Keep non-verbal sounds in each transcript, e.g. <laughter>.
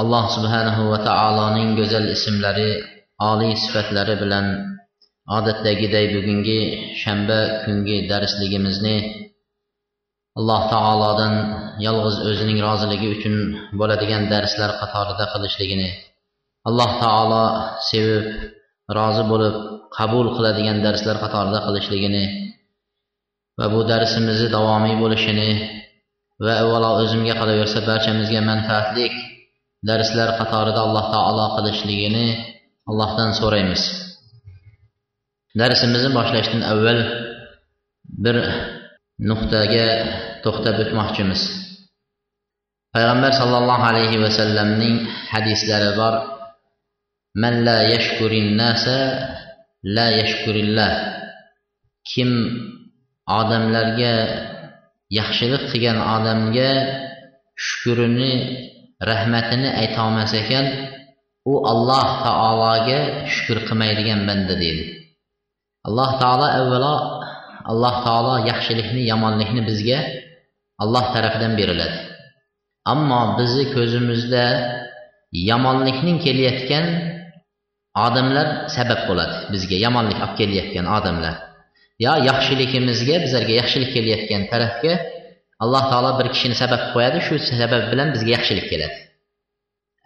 Alloh subhanahu va taoloning go'zal ismlari oliy sifatlari bilan odatdagiday bugungi shanba kungi darsligimizni alloh taolodan yolg'iz o'zining roziligi uchun bo'ladigan darslar qatorida qilishligini alloh taolo sevib rozi bo'lib qabul qiladigan darslar qatorida qilishligini va bu darsimizni davomiy bo'lishini va avvalo o'zimga qolaversa barchamizga manfaatlik darslar qatorida alloh taolo qilishligini allohdan so'raymiz. Darsimizni boshlashdan avval bir nuqtaga to'xtab o'tmoqchimiz. Payg'ambar sollallohu alayhi vasallamning hadislari bor. Man la yashkurin nasa la yashkurillah. Kim odamlarga yaxshilik qilgan odamga shukrini rahmatini aytolmas ekan u alloh taologa shukur qilmaydigan banda deydi. Alloh taolo avvalo alloh taolo yaxshilikni yomonlikni bizga alloh tarafidan beriladi. Ammo bizni ko'zimizda yomonlikning kelayotgan odamlar sabab bo'ladi bizga yomonlik olib kelayotgan odamlar. Yo yaxshiligimizga bizlarga yaxshilik kelayotgan tarafga alloh taolo bir kishini sabab qo'yadi shu sabab bilan bizga yaxshilik keladi.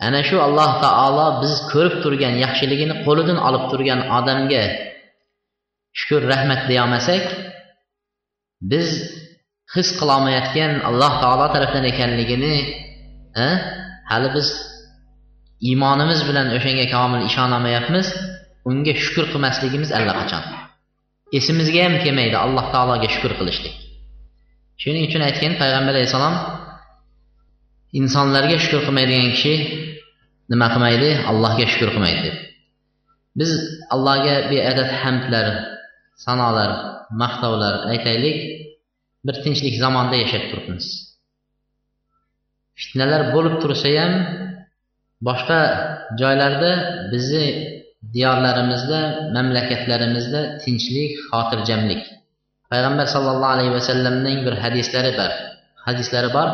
Ana shu alloh taolo biz ko'rib turgan yaxshiligini qo'lidan olib turgan odamga shukur rahmat deyolmasak biz his qilolmayotgan alloh taolo tarafidan ekanligini hali biz iymonimiz bilan o'shanga komil ishonolmayapmiz unga shukur qilmasligimiz allaqachon. Esimizga ham kelmaydi alloh taologa shukur qilishlik. Shuning uchun aytgan payg'ambar alayhissalom insonlarga shukur qilmaydigan kishi nima qilmaydi? Allohga shukur qilmaydi. Deb biz allohga beadad hamdlar sanolar maqtovlar aytaylik bir tinchlik zamonda yashab turibmiz. Fitnalar bo'lib tursa ham boshqa joylarda bizni diyorlarimizda mamlakatlarimizda tinchlik xotirjamlik payg'ambar sallallohu alayhi vasallamning bir hadislari bor. Hadislari bor.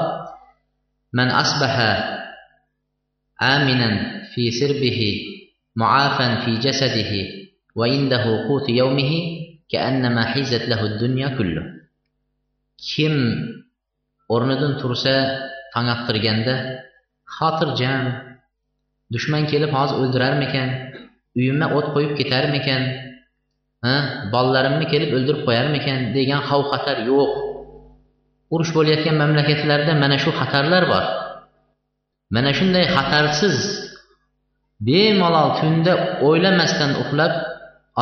Man asbaha aminan fi sirbihi muafan fi jasadihi va indahu quti yawmihi ka'annama hizat lahu dunya kullu. Kim o'rnidan tursa tong ottirganda xotirjam dushman kelib hozir o'ldirarmikan uyimga o't qo'yib ketarmikan bolalarimni kelib o'ldirib qo'yarmikan degan xavf xatar yo'q. Urush bo'layotgan mamlakatlarda mana shu xatarlar bor. Mana shunday xatarsiz bemalol tunda o'ylamasdan uxlab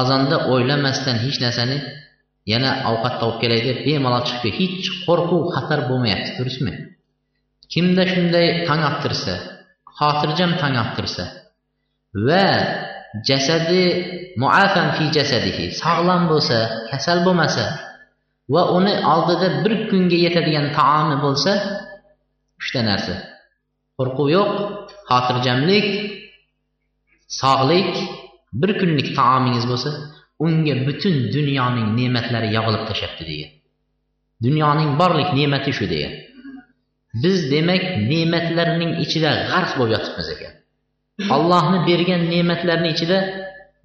azonda o'ylamasdan hech narsani yana ovqat topib kelay deb bemalol chiqib hech qo'rquv xatar bo'lmayapti durustmi kimda shunday tong ottirsa xotirjam tong ottirsa va jasadi muafan fi jasadihi. Sog'lom bo'lsa kasal bo'lmasa va uni oldida bir kunga yetadigan taomi bo'lsa uchta narsa. Qo'rquv yo'q xotirjamlik sog'lik bir kunlik taomingiz bo'lsa unga butun dunyoning ne'matlari yog'ilib tashlabdi degan dunyoning borlik ne'mati shu degan biz demak ne'matlarning ichida g'arq bo'lib yotibmiz ekan. Allohni bergan ne'matlarni ichida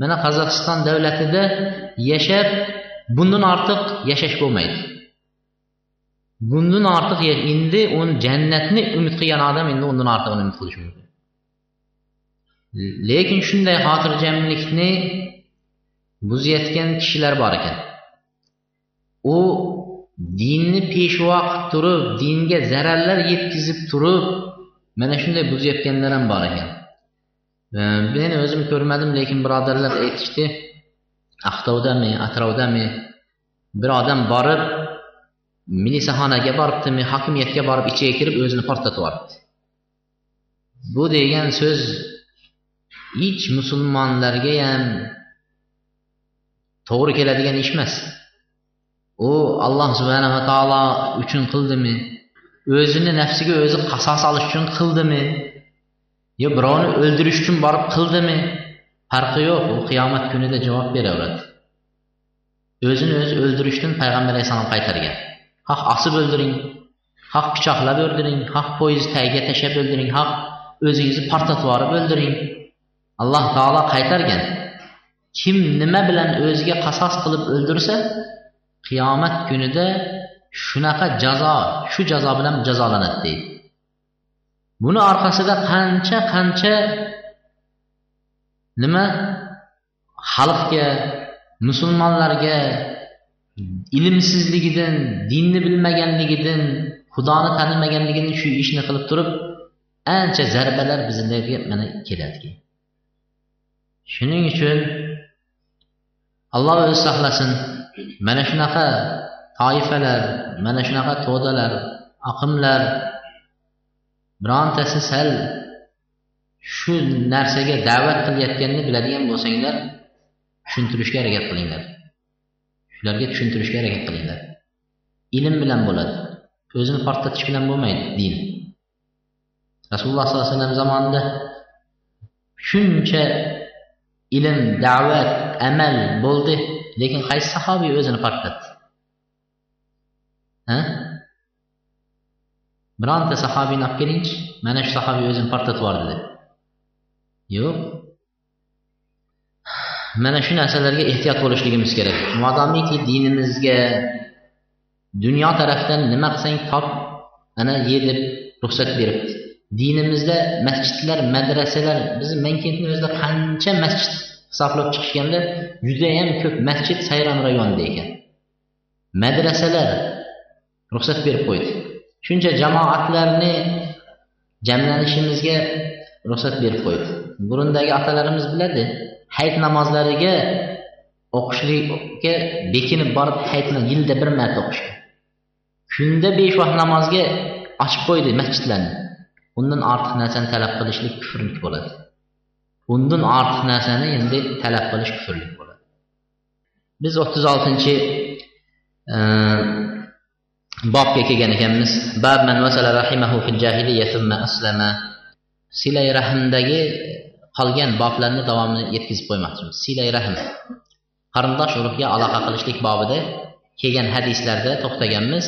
mana qozog'iston davlatida yashab bundan ortiq yashash bo'lmaydi. Bundan ortiq endi u jannatni umid qilgan odam endi undan ortiq umid qilishi mumkin. Lekin shunday xotirjamlikni buzayotgan kishilar bor ekan. U dinni peshvo qilib turib dinga zararlar yetkazib turib mana shunday buzayotganlar ham bor ekan. Men o'zim ko'rmadim lekin birodarlar aytishdi aqtovdami atrovdami bir odam borib milisaxonaga boribdimi hokimiyatga borib ichiga kirib o'zini portlatib yuboribdi bu degan so'z hech musulmonlarga ham to'g'ri keladigan ish emas u alloh subhanava taolo uchun qildimi o'zini nafsiga o'zi qasos olish uchun qildimi yo birovni o'ldirish uchun borib qildimi? Farqi yo'q. U qiyomat kunida javob beraveradi. O'zini o'zi o'ldirishdan payg'ambar alayhissalom qaytargan. Xoh osib o'ldiring. Xoh pichoqlab o'ldiring. Xoh poyezd tagiga tashlab o'ldiring. Xoh o'zingizni portlatib yuborib o'ldiring. Alloh taolo qaytargan. Kim nima bilan o'ziga qasos qilib o'ldirsa qiyomat kunida shunaqa jazo shu jazo bilan jazolanadi deydi. Buni orqasida qancha qancha nima xalqga musulmonlarga ilmsizligidan dinni bilmaganligidan xudoni tanimaganligidan shu ishni qilib turib ancha zarbalar bizlarga mana keladi. Shuning uchun alloh o'zi saqlasin. Mana shunaqa toifalar mana shunaqa to'dalar oqimlar birontasi sal shu narsaga da'vat qilayotganini biladigan bo'lsanglar tushuntirishga harakat qilinglar. Shularga tushuntirishga harakat qilinglar. Ilm bilan bo'ladi. O'zini portlatish bilan bo'lmaydi din. Rasululloh sollallohu alayhi vasallam zamonida shuncha ilm da'vat amal bo'ldi lekin qaysi sahobiy o'zini portlatdi? Ha? Bironta sahobiyni olib kelingchi mana shu sahobiy o'zini portlatib yubordi deb yo'q. Mana shu narsalarga ehtiyot bo'lishligimiz kerak. Modomiki dinimizga dunyo tarafdan nima qilsang top ana ye deb ruxsat beribdi. Dinimizda masjidlar madrasalar bizni mankentni o'zida qancha masjid hisoblab chiqishganda judayam ko'p masjid sayron rayonida ekan madrasalar ruxsat berib qo'ydi. Shuncha jamoatlarni jamlanishimizga ruxsat berib qo'ydi. Burundagi otalarimiz biladi hayit namozlariga o'qishlikka bekinib borib hayitni yilda bir marta o'qishgan. Kunda besh vaqt namozga ochib qo'ydi masjidlarni. Undan ortiq narsani talab qilishlik kufrlik bo'ladi. Undan ortiq narsani endi talab qilish kufrlik bo'ladi. Biz o'ttiz oltinchi e, bobga kelgan ekanmiz. Bab man vasala rahimahu fil jahiliya thumma aslama. Silay rahmdagi qolgan boblarni davomini yetkazib qo'ymoqchimiz. Silay rahm. Qarindosh urug'ga aloqa qilishlik bobida kelgan hadislarda to'xtaganmiz.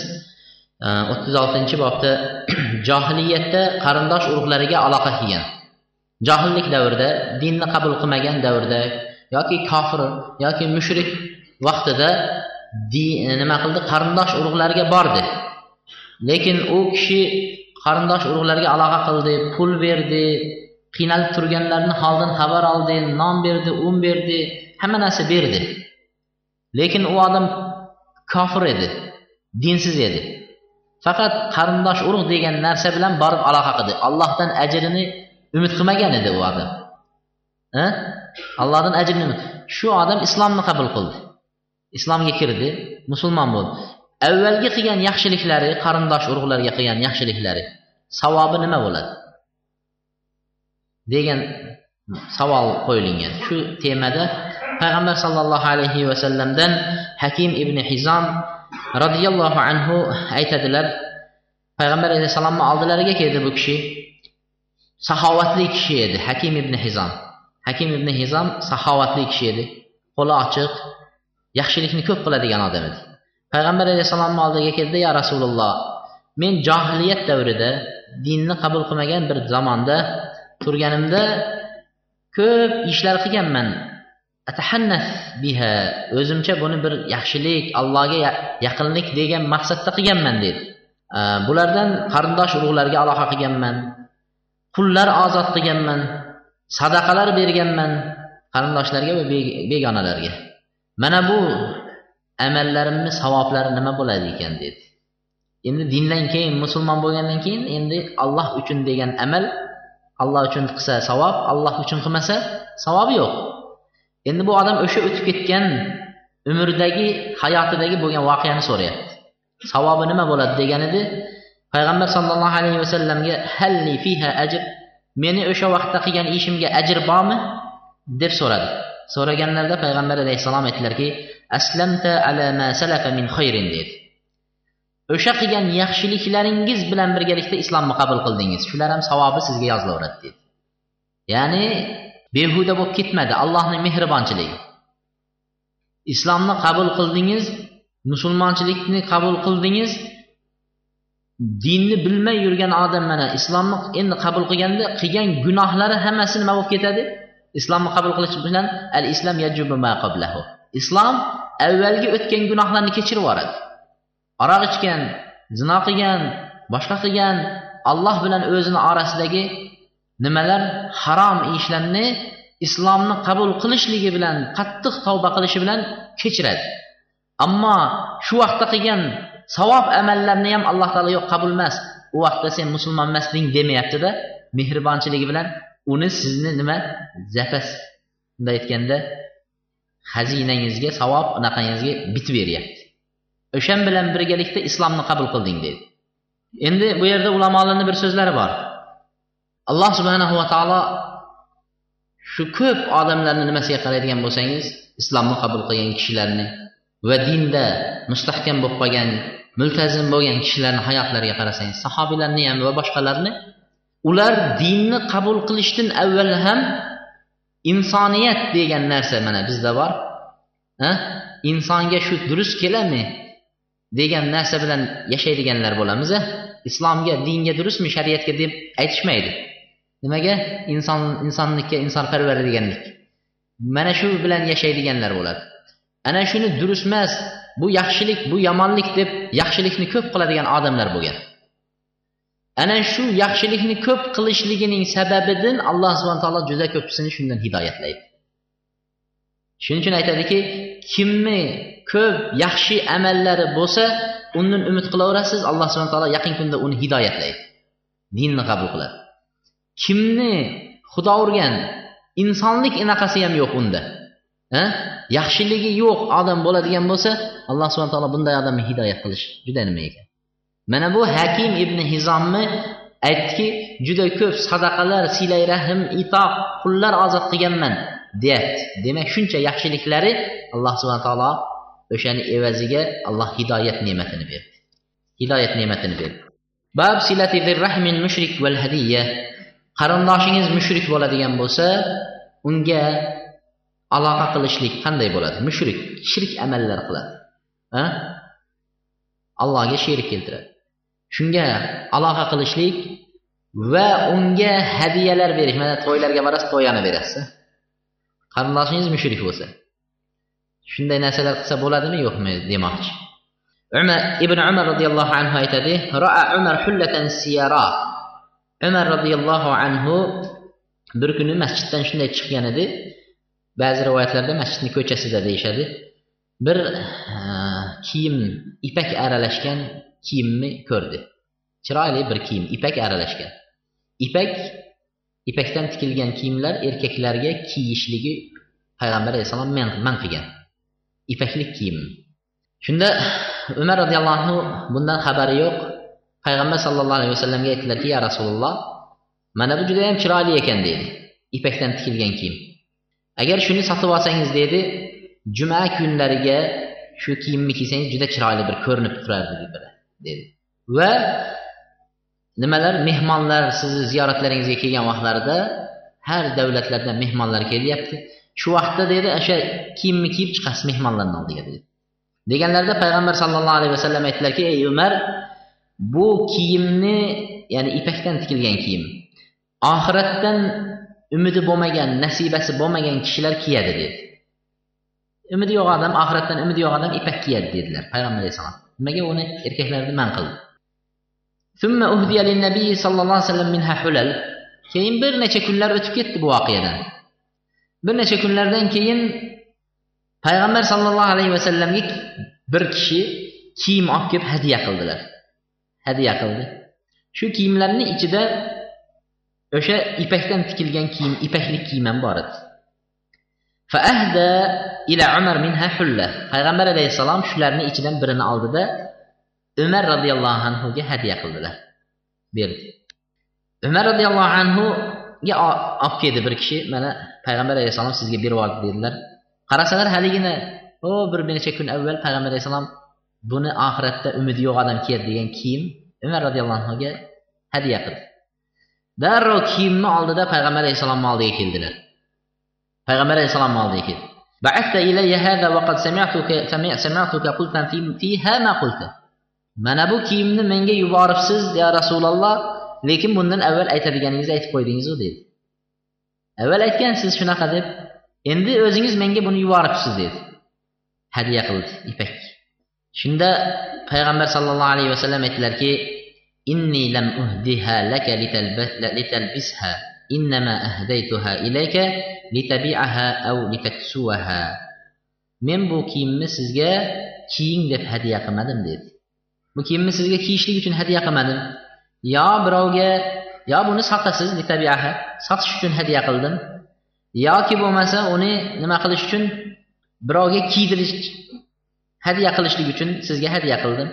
O'ttiz oltinchi bobda <clears throat> johiliyatda qarindosh urug'lariga aloqa qilgan. Johillik davrida dinni qabul qilmagan davrda yoki kofir yoki mushrik vaqtida nima qildi? Qarindosh urug'lariga bordi. Lekin u kishi qarindosh urug'larga aloqa qildi pul berdi qiynalib turganlarni holidan xabar oldi non berdi un berdi hamma narsa berdi. Lekin u odam kofir edi dinsiz edi. Faqat qarindosh urug' degan narsa bilan borib aloqa qildi. Allohdan ajrini umid qilmagan edi u odam. Allohdan ajrini shu odam islomni qabul qildi. Islomga kirdi musulmon bo'ldi. Avvalgi qilgan yaxshiliklari qarindosh urug'larga qilgan yaxshiliklari savobi nima bo'ladi? Degan savol qo'yilgan. Shu temada payg'ambar sollallohu alayhi vasallamdan hakim ibn hizom roziyallohu anhu aytadilar payg'ambar alayhissalomni oldilariga keldi bu kishi. Saxovatli kishi edi hakim ibn hizom hakim ibn hizom saxovatli kishi edi. Qo'li ochiq yaxshilikni ko'p qiladigan odam edi. Payg'ambar alayhissalomni oldiga keldi ya rasululloh men johiliyat davrida dinni qabul qilmagan bir zamonda turganimda ko'p ishlar qilganman. Atahannas biha o'zimcha buni bir yaxshilik allohga yaqinlik degan maqsadda qilganman dedi. Bulardan qarindosh urug'larga aloqa qilganman qullar ozod qilganman sadaqalar berganman qarindoshlarga va begonalarga. Mana bu amallarimni savoblari nima bo'ladi ekan dedi. Endi dindan keyin musulmon bo'lgandan keyin endi alloh uchun degan amal alloh uchun qilsa savob alloh uchun qilmasa savobi yo'q. Endi bu odam o'sha o'tib ketgan umridagi hayotidagi bo'lgan voqeani so'rayapti. Savobi nima bo'ladi degan edi. Payg'ambar sollallohu alayhi vasallamga halli fiha ajr meni o'sha vaqtda qilgan ishimga ajr bormi? deb so'radi. So'raganlarida payg'ambar alayhissalom aytdilarki aslamta ala ma salafa min khayrin dedi. O'sha qilgan yaxshiliklaringiz bilan birgalikda islomni qabul qildingiz. Shular ham savobi sizga yozilaveradi dedi. Ya'ni behuda bo'lib ketmadi. Allohni mehribonchiligi. Islomni qabul qildingiz musulmonchilikni qabul qildingiz dinni bilmay yurgan odam mana islomni endi qabul qilganda qilgan gunohlari hammasi nima bo'lib ketadi? Islomni qabul qilish bilan al islom islom avvalgi o'tgan gunohlarni kechirib yuboradi. Aroq ichgan zino qilgan boshqa qilgan alloh bilan o'zini orasidagi nimalar harom ishlarni islomni qabul qilishligi bilan qattiq tavba qilishi bilan kechiradi. Ammo shu vaqtda qilgan savob amallarni ham alloh taolo yo'q qabul emas. U vaqtda sen musulmon emasding demayaptida mehribonchiligi bilan uni sizni nima? Zafas bunday aytganda xazinangizga savob unaqangizga bitib beryapti o'shan bilan birgalikda islomni qabul qilding deydi endi bu yerda ulamolarni bir so'zlari bor. Alloh subhanahu va taolo shu ko'p odamlarni nimasiga qaraydigan bo'lsangiz islomni qabul qilgan kishilarni va dinda mustahkam bo'lib qolgan multazim bo'lgan kishilarni hayotlariga qarasangiz sahobiylarni ham va boshqalarni ular dinni qabul qilishdan avval ham insoniyat degan narsa mana bizda bor. Insonga shu durust keladimi degan narsa bilan yashaydiganlar bo'lamiz islomga dinga durustmi shariatga deb aytishmaydi. Nimaga? Inson insonlikka insonparvar deganlik. Mana shu bilan yashaydiganlar bo'ladi. Ana shuni durust emas bu yaxshilik bu yomonlik deb yaxshilikni ko'p qiladigan odamlar bo'lgan. Ana shu yaxshilikni ko'p qilishligining sababidan alloh subhana taolo juda ko'pisini shundan hidoyatlaydi. Shuning uchun aytadiki kimni ko'p yaxshi amallari bo'lsa undan umid qilaverasiz alloh subhana taolo yaqin kunda uni hidoyatlaydi. Dinni qabul qiladi. Kimni xudo urgan insonlik anaqasi ham yo'q unda. Yaxshiligi yo'q odam bo'ladigan bo'lsa alloh subhana taolo bunday odamni hidoyat qilish juda nima ekan? Mana bu hakim ibn hizomni aytdiki juda ko'p sadaqalar siylay rahm itoq qullar ozod qilganman deyapti. Demak shuncha yaxshiliklari alloh subhana taolo o'shani evaziga alloh hidoyat ne'matini berdi. Hidoyat ne'matini berdi. Bab silati rahmin mushrik val hadiya qarindoshingiz mushrik bo'ladigan bo'lsa unga aloqa qilishlik qanday bo'ladi? Mushrik shirk amallar qiladi. Allohga sherik keltiradi. Shunga aloqa qilishlik va unga hadiyalar berish. Mana to'ylarga borasiz to'yani berasiz qarindoshingiz mushrik bo'lsa? Shunday narsalar qilsa bo'ladimi? Yo'qmi demoqchi. Umar ibn umar roziyallohu anhu aytadi roa umar hullatan siyara. Umar roziyallohu anhu bir kuni masjiddan shunday chiqqan edi. Ba'zi rivoyatlarda masjidni ko'chasida deyishadi. Bir kiyim ipak aralashgan kiyimni ko'rdi? Chiroyli bir kiyim ipak aralashgan. Ipak ipakdan tikilgan kiyimlar erkaklarga kiyishligi payg'ambar alayhissalom man qilgan. Ipaklik kiyim shunda umar roziyallohu anhu bundan xabari yo'q. Payg'ambar sallallohu alayhi vasallamga aytdilarki ya rasululloh mana bu judayam chiroyli ekan dedi. Ipakdan tikilgan kiyim agar shuni sotib olsangiz dedi juma kunlariga shu kiyimni kiysangiz juda chiroyli bir ko'rinib turardi dedi. Va nimalar mehmonlar sizni ziyoratlaringizga kelgan vaqtlarida har davlatlardan mehmonlar kelyapti. Shu vaqtda dedi o'sha kiyimni kiyib chiqasiz mehmonlarni oldiga dedi. Deganlarida payg'ambar sallallohu alayhi vasallam aytdilarki ey umar bu kiyimni ya'ni ipakdan tikilgan kiyim oxiratdan umidi bo'lmagan nasibasi bo'lmagan kishilar kiyadi dedi. Umidi yo'q odam oxiratdan umidi yo'q odam ipak kiyadi dedilar payg'ambar alayhissalom nimaga uni erkaklarni man qildi sallallohu alayhi vasallam minha hulal. Keyin bir necha kunlar o'tib ketdi bu voqeadan. Bir necha kunlardan keyin payg'ambar sallallohu alayhi vasallamga bir kishi kiyim olib kelib hadya qildilar. Hadya qildi. Shu kiyimlarni ichida o'sha ipakdan tikilgan kiyim ipaklik kiyim ham bor edi. Faahda ila umar minha hulla payg'ambar alayhissalom shularni ichidan birini oldida umar roziyallohu anhuga hadya qildilar berdi umar roziyallohu anhu olib keldi bir kishi mana payg'ambar alayhissalom sizga berib yubordi dedilar qarasalar haligina o bir necha kun avval payg'ambar alayhissalom buni oxiratda umidi yo'q odam kiyadi degan kiyim umar roziyallohu anhuga hadya qildi darrov kiyimni oldida payg'ambar alayhissalomni oldiga keldilar payg'ambar alayhissalomni oldiga keldi بعثت إلي هذا وقد سمعتك سمعتك قلت فيها ما قلت mana bu kiyimni menga yuboribsiz ya rasululloh lekin bundan avval aytadiganingizni aytib qo'ydingizu dedi avval aytgansiz shunaqa deb endi o'zingiz menga buni yuboribsiz dedi hadya qildi ipak shunda payg'ambar sallallohu alayhi vasallam aytdilarki inni lam uhdiha laka litalbisha Innama ahdaytuha ilayka litabi'aha aw litaksuvaha men bu kiyimni sizga kiying deb hadya qilmadim dedi. Bu kiyimni sizga kiyishlik uchun hadya qilmadim. Yo birovga yo buni sotasiz litabi'aha sotish uchun hadya qildim. Yoki bo'lmasa uni nima qilish uchun? Birovga kiydirish hadya qilishlik uchun sizga hadya qildim.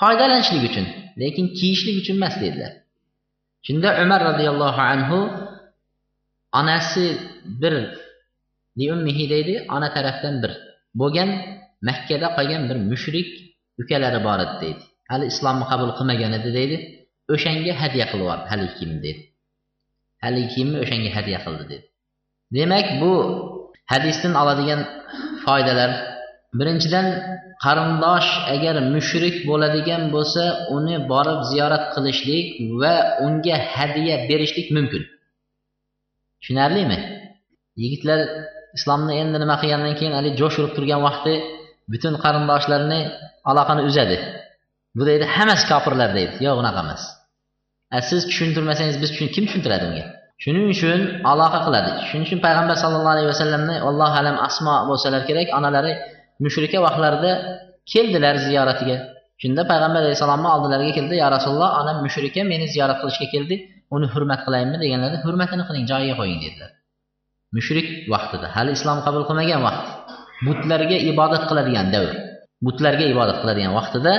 Foydalanishlik uchun lekin kiyishlik uchun emas dedilar. Shunda umar roziyallohu anhu onasi bir liummihi deydi ona tarafdan bir. Bo'lgan makkada qolgan bir mushrik ukalari bor edi deydi. Hali islomni qabul qilmagan edi deydi. O'shanga hadya qilib yubordi haligi kiyimni deydi. Haligi kiyimni o'shanga hadya qildi dedi demak bu hadisdan oladigan foydalar. Birinchidan qarindosh agar mushrik bo'ladigan bo'lsa uni borib ziyorat qilishlik va unga hadya berishlik mumkin. Tushunarlimi? Yigitlar islomni endi nima qilgandan keyin haligi jo'sh urib turgan vaqti butun qarindoshlarini aloqani uzadi. Bu deydi hammasi kofirlar deydi. Yo'q unaqa emas. Siz tushuntirmasangiz biz kim tushuntiradi unga? Shuning uchun aloqa qiladi. Shuning uchun payg'ambar sallallohu alayhi vasallamni allohu alam asmo bo'lsalar kerak onalari mushrika vaqtlarida keldilar ziyoratiga. Shunda payg'ambar alayhissalomni oldilariga keldi. Ya rasululloh onam mushrika meni ziyorat qilishga keldi. Uni hurmat qilaymi deganlarida hurmatini qiling joyiga qo'ying dedilar. Mushrik vaqtida hali islom qabul qilmagan vaqt butlarga ibodat qiladigan davr butlarga ibodat qiladigan vaqtida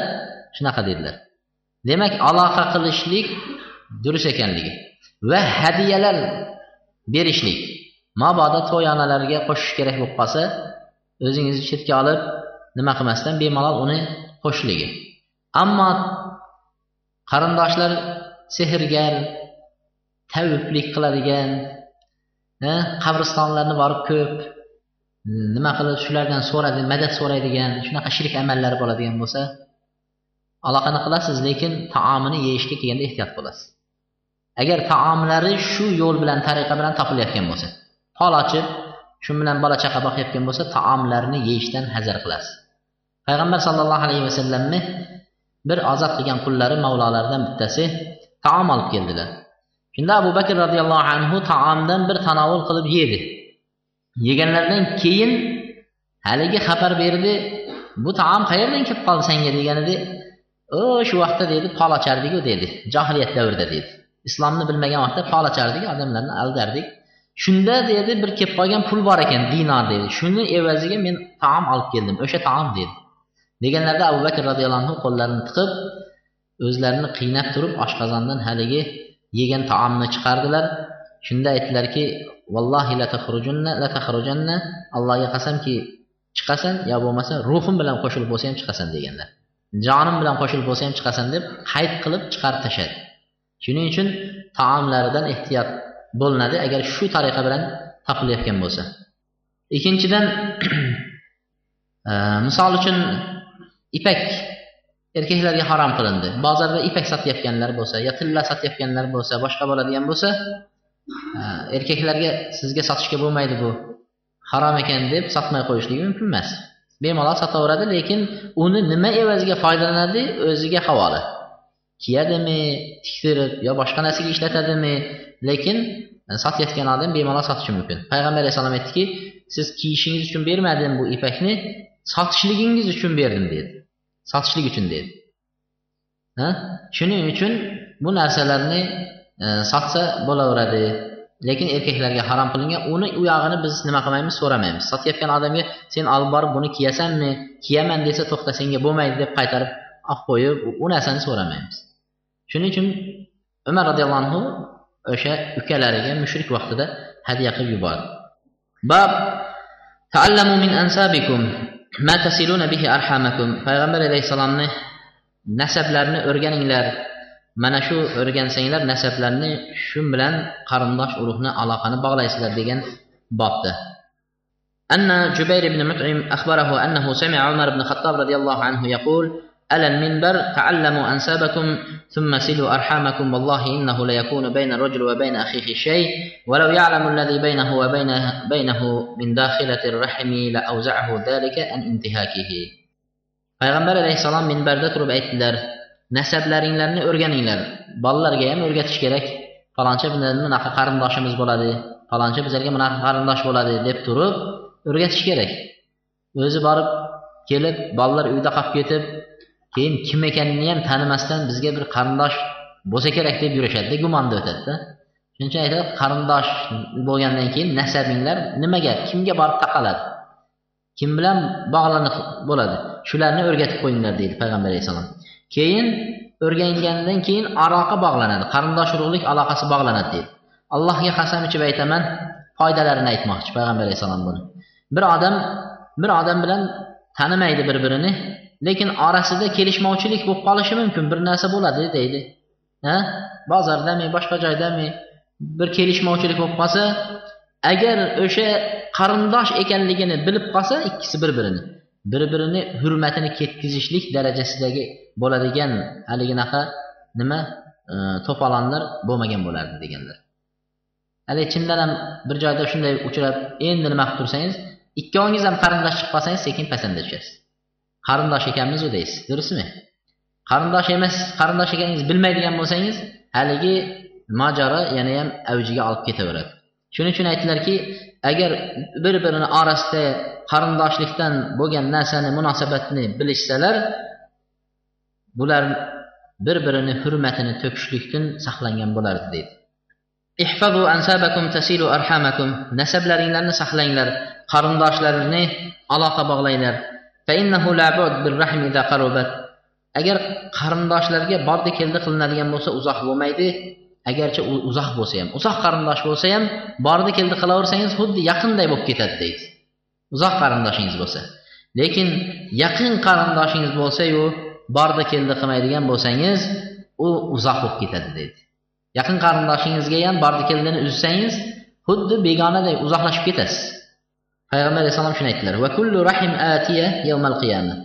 shunaqa dedilar. Demak aloqa qilishlik durust ekanligi va hadyalar berishlik mabodo to'yonalarga qo'shish kerak bo'lib qolsa o'zingizni chetga olib nima qilmasdan bemalol uni qo'shishligi. Ammo qarindoshlar sehrgar taviblik qiladigan qabristonlarni borib ko'p e, nima qilib shulardan so'radi madad so'raydigan shunaqa shirik amallari bo'ladigan bo'lsa aloqani qilasiz lekin taomini yeyishga kelganda ehtiyot bo'lasiz. Agar taomlari shu yo'l bilan tariqa bilan topilayotgan bo'lsa fol ochib shu bilan bola chaqa boqayotgan bo'lsa taomlarni yeyishdan hazar qilasiz. Payg'ambar sollallohu alayhi vasallamni bir ozod qilgan qullari mavlolaridan bittasi taom olib keldilar. Shunda abu bakr roziyallohu anhu taomdan bir tanovul qilib yedi. Yeganlaridan keyin haligi xabar berdi bu taom qayerdan kelib qoldi senga? deganida o shu vaqtda dedi pol ochardiku dedi johiliyat davrida dedi. Islomni bilmagan vaqtda pol ochardik odamlarni aldardik. Shunda dedi bir kelib qolgan pul bor ekan dinor dedi. Shuni evaziga men taom olib keldim o'sha taom dedi. Deganlarida abu bakr roziyallohu anhu qo'llarini tiqib o'zlarini qiynab turib oshqozondan haligi yegan taomni chiqardilar. Shunda aytdilarki vallohi la allohga qasamki chiqasan yo bo'lmasa ruhim bilan qo'shilib bo'lsa ham chiqasan deganlar. Jonim bilan qo'shilib bo'lsa ham chiqasan deb qayd qilib chiqarib tashladi shuning uchun taomlaridan ehtiyot bo'linadi agar shu tariqa bilan topilayotgan bo'lsa. Ikkinchidan <clears throat> e, misol uchun ipak. Erkaklarga harom qilindi. Bozorda ipak sotayotganlar bo'lsa yo tilla sotayotganlar bo'lsa boshqa bo'ladigan bo'lsa erkaklarga sizga sotishga bo'lmaydi bu. Harom ekan deb sotmay qo'yishligi mumkin emas. Bemalol sotaveradi lekin uni nima evaziga foydalanadi? O'ziga havola. Kiyadimi tiktirib yo boshqa narsaga ishlatadimi? Lekin e, sotayotgan odam bemalol sotishi mumkin. Payg'ambar alayhissalom aytdiki siz kiyishingiz uchun bermadim bu ipakni sotishligingiz uchun berdim dedi. Sotishlik uchun deydi ha? Shuning uchun bu narsalarni e, sotsa bo'laveradi. Lekin erkaklarga harom qilingan uni u yog'ini biz nima qilmaymiz so'ramaymiz. Sotayotgan odamga sen olib borib buni kiyasanmi? Kiyaman desa to'xta senga bo'lmaydi deb qaytarib olib qo'yib u narsani so'ramaymiz. Shuning uchun umar roziyallohu anhu o'sha ukalariga mushrik vaqtida hadya qilib yubordi. Bab taallamu min ansabikum. ma tasiluna bihi arhamakum payg'ambar alayhissalomni nasablarni o'rganinglar mana shu o'rgansanglar nasablarni shu bilan qarindosh urug'ni aloqani bog'laysizlar degan bobda أن جبير بن مطعم أخبره أنه سمع عمر بن الخطاب رضي الله عنه يقول على المنبر تعلموا أنسابكم ثم سلوا أرحامكم والله إنه ليكون بين الرجل وبين أخيه شيء ولو يعلم الذي بينه وبينه بينه من داخلة الرحم لأوزعه ذلك عن انتهاكه payg'ambar alayhissalom minbarda turib aytdilar nasablaringlarni o'rganinglar bolalarga ham o'rgatish kerak faloncha bilan bunaqa qarindoshimiz bo'ladi faloncha bizlarga bunaqa qarindosh bo'ladi deb turib o'rgatish kerak o'zi borib kelib bolalar uyda qolib ketib keyin kim ekanini ham tanimasdan bizga bir qarindosh bo'lsa kerak deb yurishadida gumonda o'tadida. Shuning uchun aytadi qarindosh bo'lgandan keyin nasabinglar nimaga kimga borib taqaladi? Kim bilan bog'lanib bo'ladi? Shularni o'rgatib qo'yinglar deydi payg'ambar alayhissalom. Keyin o'rgangandan keyin aloqa bog'lanadi qarindosh urug'lik aloqasi bog'lanadi deydi. Allohga qasam ichib aytaman foydalarini aytmoqchi payg'ambar alayhissalom buni. Bir odam bir odam bilan tanimaydi bir birini lekin orasida kelishmovchilik bo'lib qolishi mumkin. Bir narsa bo'ladi deydi. Ha? Bozordami boshqa joydami bir kelishmovchilik bo'lib qolsa agar o'sha qarindosh ekanligini bilib qolsa ikkisi bir birini bir birini hurmatini ketkazishlik darajasidagi bo'ladigan haliginaqa nima? E, to'polonlar bo'lmagan bo'lardi deganlar. Haligi chindan ham bir joyda shunday uchrab endi nima qilib tursangiz ikkovingiz ham qarindosh chiqib qolsangiz sekin pasanda tushasiz qarindosh ekanmizu deysiz. Durustmi qarindosh emas qarindosh ekaningizni bilmaydigan bo'lsangiz haligi mojaro yana ham avjiga olib ketaveradi. Shuning uchun aytdilarki agar bir birini orasida qarindoshlikdan bo'lgan narsani munosabatni bilishsalar bular bir birini hurmatini to'kishlikdan saqlangan bo'lardi deydi. Ihfazu ansabakum tasilu arhamakum. Nasablaringlarni saqlanglar. Qarindoshlarni aloqa bog'langlar. Agar qarindoshlarga bordi keldi qilinadigan bo'lsa uzoq bo'lmaydi. Agarchi u uzoq bo'lsa ham uzoq qarindosh bo'lsa ham bordi keldi qilaversangiz xuddi yaqinday bo'lib ketadi deydi. Uzoq qarindoshingiz bo'lsa. Lekin yaqin qarindoshingiz bo'lsayu bordi keldi qilmaydigan bo'lsangiz u uzoq bo'lib ketadi deydi. Yaqin qarindoshingizga ham bordi keldini uzsangiz xuddi begonaday uzoqlashib ketasiz. Payg'ambar alayhissalom shuni aytdilar. Va kullu rahim atiya yawmal qiyama.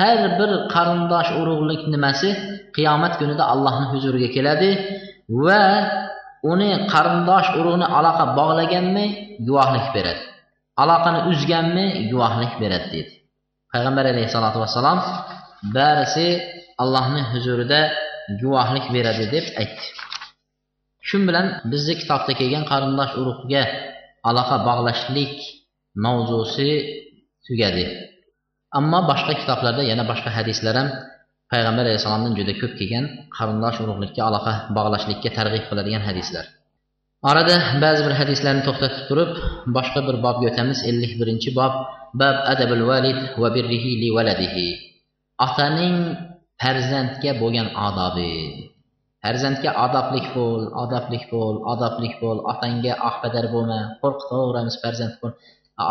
Har bir qarindosh urug'lik nimasi qiyomat kunida allohni huzuriga keladi va uni qarindosh urug'ni aloqa bog'laganmi guvohlik beradi. Aloqani uzganmi guvohlik beradi dedi payg'ambar alayhissalotu vassalom barisi allohni huzurida guvohlik beradi deb aytdi. Shu bilan bizni kitobda kelgan qarindosh urug'ga aloqa bog'lashlik mavzusi tugadi. Ammo boshqa kitoblarda yana boshqa hadislar ham payg'ambar alayhissalomdan juda ko'p kelgan qarindosh urug'likka aloqa bog'lashlikka targ'ib qiladigan hadislar. Orada ba'zi bir hadislarni to'xtatib turib boshqa bir bobga o'tamiz ellik birinchi bob bab adabul valid va birrihi li valadihi. Otaning farzandga bo'lgan odobi. Farzandga odoblik bo'l odoblik bo'l odoblik bo'l otangga ahbadar bo'lma qo'rqitaveramiz farzand bo'l.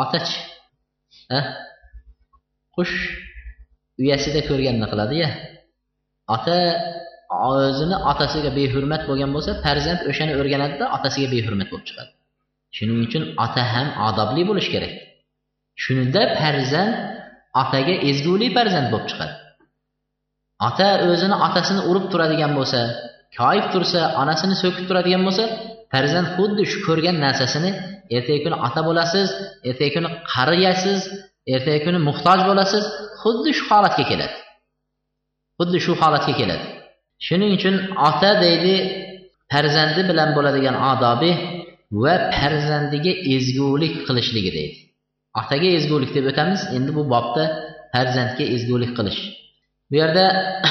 Otachi qush uyasida ko'rganini qiladiya ota o'zini otasiga behurmat bo'lgan bo'lsa farzand o'shani o'rganadida otasiga behurmat bo'lib chiqadi. Shuning uchun ota ham odobli bo'lishi kerak. Shunda farzand otaga ezgulik farzand bo'lib chiqadi. Ota o'zini otasini urib turadigan bo'lsa koyib tursa onasini so'kib turadigan bo'lsa farzand xuddi shu ko'rgan narsasini ertagi kuni ota bo'lasiz ertagi kuni qariyasiz ertagi kuni muhtoj bo'lasiz. Xuddi shu holatga keladi. Xuddi shu holatga keladi. Shuning uchun ota deydi farzandi bilan bo'ladigan odobi va farzandiga ezgulik qilishligi deydi. Otaga ezgulik deb o'tamiz endi bu bobda farzandga ezgulik qilish. Bu yerda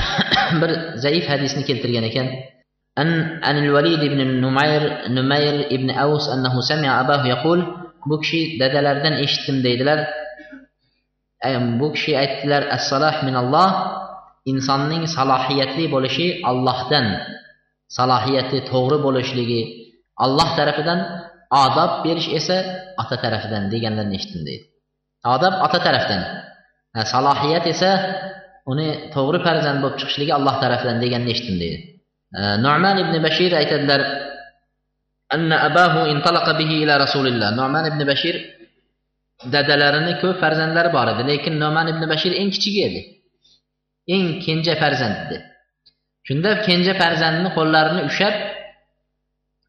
<coughs> bir zaif hadisni keltirgan ekan. عن عن الوليد بن نمير نمير ابن أوس أنه سمع أباه يقول bu kishi dadalaridan eshitdim deydilar bu kishi aytdilar assalah minalloh insonning salohiyatli bo'lishi Allohdan salohiyati to'g'ri bo'lishligi alloh tarafidan odob berish esa ota tarafidan deganlarni eshitdim deydi odob ota tarafdan salohiyat esa uni to'g'ri farzand bo'lib chiqishligi alloh tarafidan deganini eshitdim deydi nu'man ibn bashir aytadilar anna abahu intalaqa bihi ila rasulillah nu'man ibn bashir dadalarini ko'p farzandlari bor edi lekin nu'man ibn bashir eng kichigi edi eng kenja farzand edi shunda kenja farzandni qo'llarini ushlab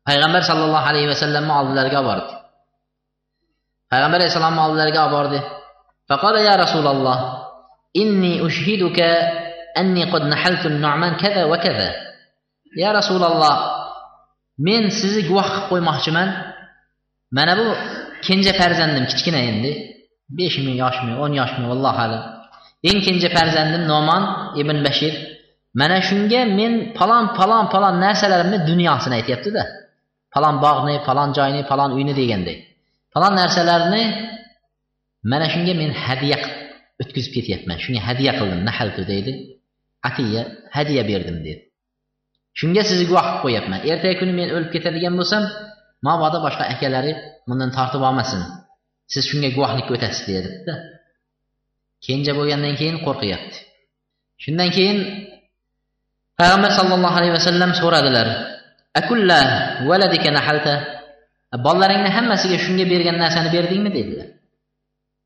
payg'ambar sallallohu alayhi vasallamni oldilariga olib bordi payg'ambar alayhissalomni oldilariga olib bordi فقال يا رسول الله إني أشهدك أني قد نحلت النعمان كذا وكذا ya rasululloh men sizni guvoh qilib qo'ymoqchiman. Mana bu kenja farzandim kichkina endi. Beshmi yoshmi o'n yoshmi allohu alam. Eng kenja farzandim nomon ibn bashir. Mana shunga men palon palon palon narsalarimni dunyosini aytyaptida. Palon bog'ni palon joyni palon uyni deganday palon narsalarni mana shunga men hadya o'tkazib ketyapman. Shunga hadya qildim nahaltu deydi. Atiya hadya berdim deydi shunga sizni guvoh qilib qo'yyapman ertaga kuni men o'lib ketadigan bo'lsam mabodo boshqa akalari bundan tortib olmasin. Siz shunga guvohlikka o'tasiz deyaptida. Kenja bo'lgandan keyin qo'rqyapti. Shundan keyin payg'ambar sollallohu alayhi vasallam so'radilar akulla valadika nahalta? Bolalaringni hammasiga shunga bergan narsani berdingmi? dedilar.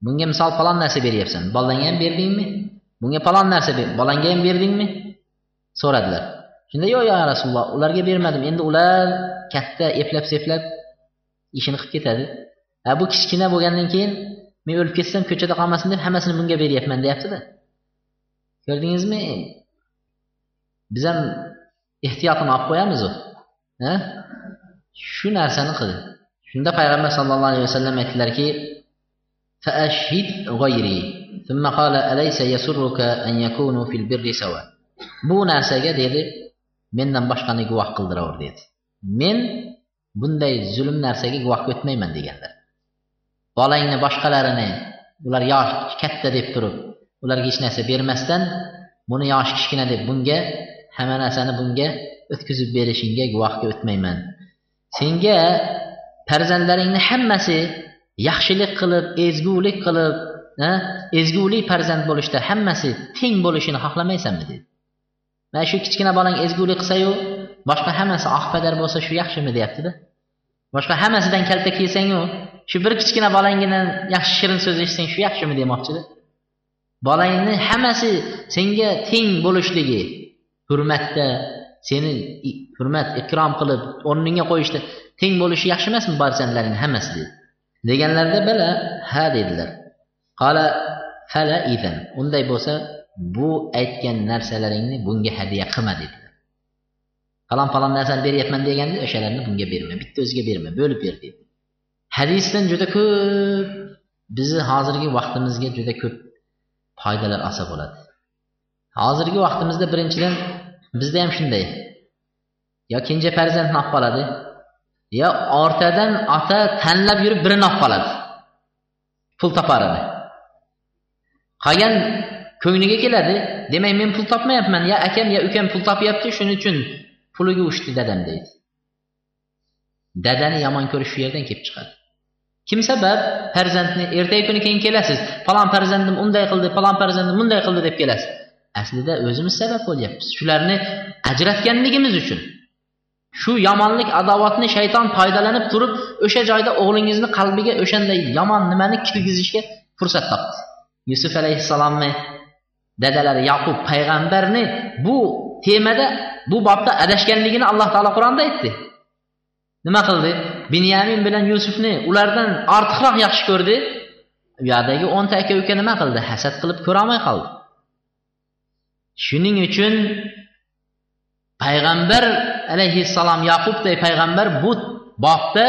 Bunga misol falon narsa beryapsan. Bolangga ham berdingmi? Bunga falon narsa bolangga ham berdingmi? so'radilar. Shunda yo'q ya rasululloh ularga bermadim. Endi ular katta eplab seplab ishini qilib ketadi. Ha bu kichkina bo'lgandan keyin men o'lib ketsam ko'chada qolmasin deb hammasini bunga beryapman deyaptida. Ko'rdingizmi? Biz ham ehtiyotini olib qo'yamizu shu narsani qildi shunda payg'ambar sallallohu alayhi vasallam aytdilarki bu narsaga dedi mendan boshqani guvoh qildiraver dedi men bunday zulm narsaga guvoh o'tmayman deganlar. Bolangni boshqalarini ular yosh katta deb turib ularga hech narsa bermasdan buni yoshi kichkina deb bunga hamma narsani bunga o'tkazib berishingga guvohga o'tmayman. Senga farzandlaringni hammasi yaxshilik qilib ezgulik qilib ezgulik farzand bo'lishda hammasi teng bo'lishini xohlamaysanmi dedi mana shu kichkina bolang ezgulik qilsayu boshqa hammasi oq padar bo'lsa shu yaxshimi? deyaptida. Boshqa hammasidan kalta kelsangu shu bir kichkina bolangina yaxshi shirin so'z eshitsang shu yaxshimi? demoqchida. Bolangni hammasi senga teng bo'lishligi hurmatda seni hurmat ikrom qilib o'rningga qo'yishda teng bo'lishi yaxshi emasmi farzandlaringni hammasi? dedi. Deganlarida bala ha dedilar. Qala fala idan unday bo'lsa bu aytgan narsalaringni bunga hadya qilma dedilar falon falon narsani beryapman deganda o'shalarni bunga berma bitta o'ziga berma bo'lib ber dedi. Hadisdan juda ko'p bizni hozirgi vaqtimizga juda ko'p foydalar olsa bo'ladi. Hozirgi vaqtimizda birinchidan bizda ham shunday. Yo kenja farzandni olib qoladi yo ortadan ota tanlab yurib birini olib qoladi. Pul toparini qolgan ko'ngliga keladi. Demak men pul topmayapman ya akam ya ukam pul topyapti shuning uchun puliga uchdi dadam deydi. Dadani yomon ko'rish shu yerdan kelib chiqadi. Kim sabab? Farzandni ertagi kuni keyin kelasiz. Falon farzandim unday qildi falon farzandim bunday qildi deb kelasiz. Aslida o'zimiz sabab bo'lyapmiz. Shularni ajratganligimiz uchun. Shu yomonlik adovatni shayton foydalanib turib o'sha joyda o'g'lingizni qalbiga o'shanday yomon nimani kirgizishga fursat topdi. Yusuf alayhissalomni dadalari yaqub payg'ambarni bu temada bu bobda adashganligini alloh taolo qur'onda aytdi. Nima qildi? Binyamin bilan yusufni ulardan ortiqroq yaxshi ko'rdi. U yoqdagi o'nta aka uka nima qildi? Hasad qilib ko'rolmay qoldi. Shuning uchun payg'ambar alayhissalom yaqubday payg'ambar bu bobda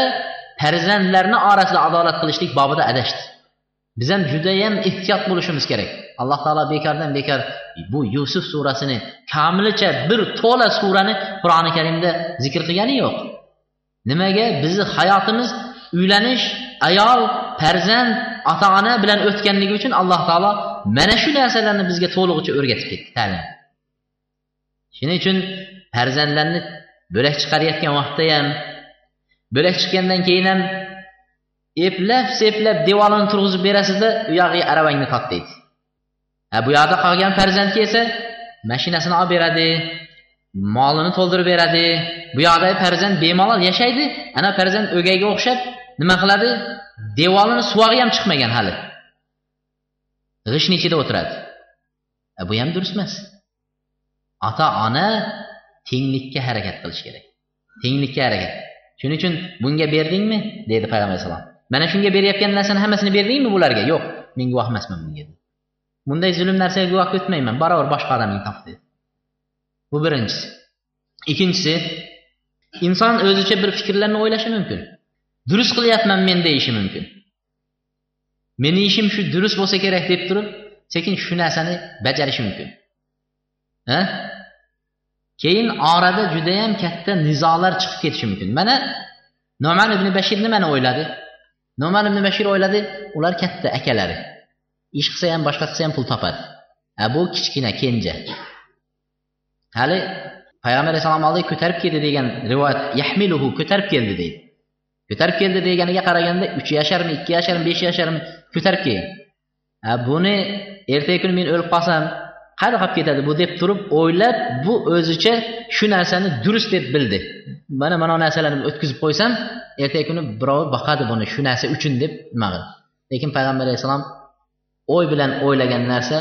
farzandlarni orasida adolat qilishlik bobida adashdi. Biz ham judayam ehtiyot bo'lishimiz kerak. Alloh taolo bekordan bekor. Bu yusuf surasini kamilicha bir to'la surani qur'oni karimda zikr qilgani yo'q. Nimaga? Bizni hayotimiz uylanish ayol farzand ota ona bilan o'tganligi uchun alloh taolo mana shu narsalarni bizga to'lig'icha o'rgatib ketdi. Ta'lim. Shuning uchun farzandlarni bo'lak chiqarayotgan vaqtda ham bo'lak chiqqandan keyin ham eplab seplab devorni turg'izib berasizda u yog'iga aravangni tot deydi bu yoqda qolgan farzandga esa mashinasini olib beradi molini to'ldirib beradi. Bu yoqdagi farzand bemalol yashaydi. Ana farzand o'gayga o'xshab nima qiladi? Devorni suvog'i ham chiqmagan hali. G'ishni ichida o'tiradi? Bu ham durust emas. Ota ona tenglikka harakat qilish kerak. Tenglikka harakat. Shuning uchun bunga berdingmi? Dedi payg'ambar alayhissalom mana shunga berayotgan narsani hammasini berdingmi bularga? Yo'q men guvoh emasman bunga bunday zulm narsaga guvoh o'tmayman barobar boshqa odamning taqdiri dedi bu birinchisi. Ikkinchisi inson o'zicha bir fikrlarni o'ylashi mumkin. Durust qilyapman men deyishi mumkin. Meni ishim shu durust bo'lsa kerak deb turib sekin shu narsani bajarishi mumkin. Ha? Keyin orada judayam katta nizolar chiqib ketishi mumkin. Mana noman ibn bashir nimani o'yladi? Noman ibn bashir o'yladi ular katta akalari. Ish qilsa ham boshqa qilsa ham pul topadi. A bu kichkina kenja. Hali payg'ambar alayhissalom oldiga ko'tarib keldi degan rivoyat yahmiluhu ko'tarib keldi deydi. Ko'tarib keldi deganiga qaraganda uch yasharmi ikki yasharmi besh yasharmi ko'tarib kelgan buni ertagi kuni men o'lib qolsam qayerda qolib ketadi bu deb turib o'ylab bu o'zicha shu narsani durust deb bildi. Mana mana narsalarni o'tkazib qo'ysam ertagi kuni birov boqadi buni shu narsa uchun deb nima qildi. Lekin payg'ambar alayhissalom o'y bilan o'ylagan narsa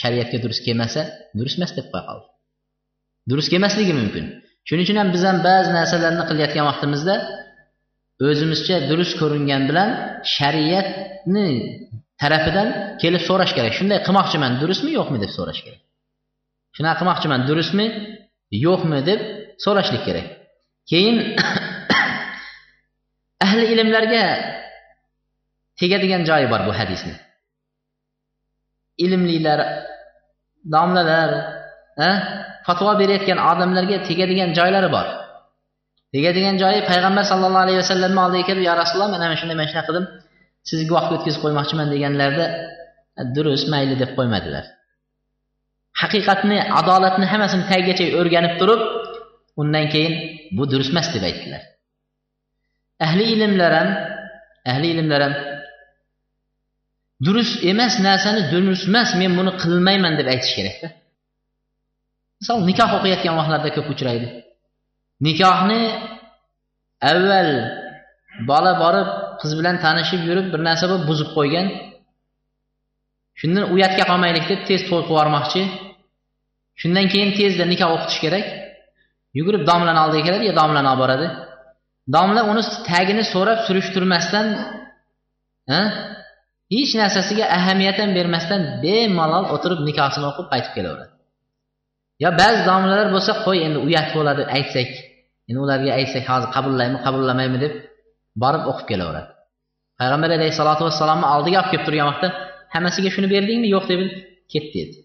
shariatga durust kelmasa durust emas deb qo'ya qoldi. Durust kelmasligi mumkin. Shuning uchun ham biz ham ba'zi narsalarni qilayotgan vaqtimizda o'zimizcha durust ko'ringan bilan shariatni tarafidan kelib so'rash kerak. Shunday qilmoqchiman durustmi yo'qmi deb so'rash kerak. Shunaqa qilmoqchiman durustmi yo'qmi deb so'rashlik kerak. Keyin <coughs> ahli ilmlarga tegadigan joyi bor bu hadisni. Ilmlilar domlalar fatvo berayotgan odamlarga tegadigan joylari bor. Tegadigan joyi payg'ambar sallallohu alayhi vasallamni oldiga kelib yo rasululloh mana shunday mana shunaqa qildim sizni guvohga o'tkazib qo'ymoqchiman deganlarida durust mayli deb qo'ymadilar. Haqiqatni adolatni hammasini tagigacha o'rganib turib undan keyin bu durust emas deb aytdilar. Ahli ilmlar ham ahli ilmlar ham durust emas narsani durust emas men buni qilmayman deb aytish kerakda misol nikoh o'qiyotgan vaqtlarda ko'p uchraydi. Nikohni avval bola borib qiz bilan tanishib yurib bir narsa bo'lib buzib qo'ygan. Shundan uyatga qolmaylik deb tez to'y qilib yubormoqchi. Shundan keyin tezda nikoh o'qitish kerak. Yugurib domlani oldiga keladi yo domlani olib boradi. Domla uni tagini so'rab surishtirmasdan hech narsasiga ahamiyat ham bermasdan bemalol o'tirib nikohini o'qib qaytib kelaveradi. Yo ba'zi domlalar bo'lsa qo'y endi uyat bo'ladi aytsak. Endi ularga aytsak hozir qabullaymi qabullamaymi deb borib o'qib kelaveradi. Payg'ambar alayhissalotu vassalomni oldiga olib kelib turgan vaqtda hammasiga shuni berdingmi? Yo'q deb ket dedi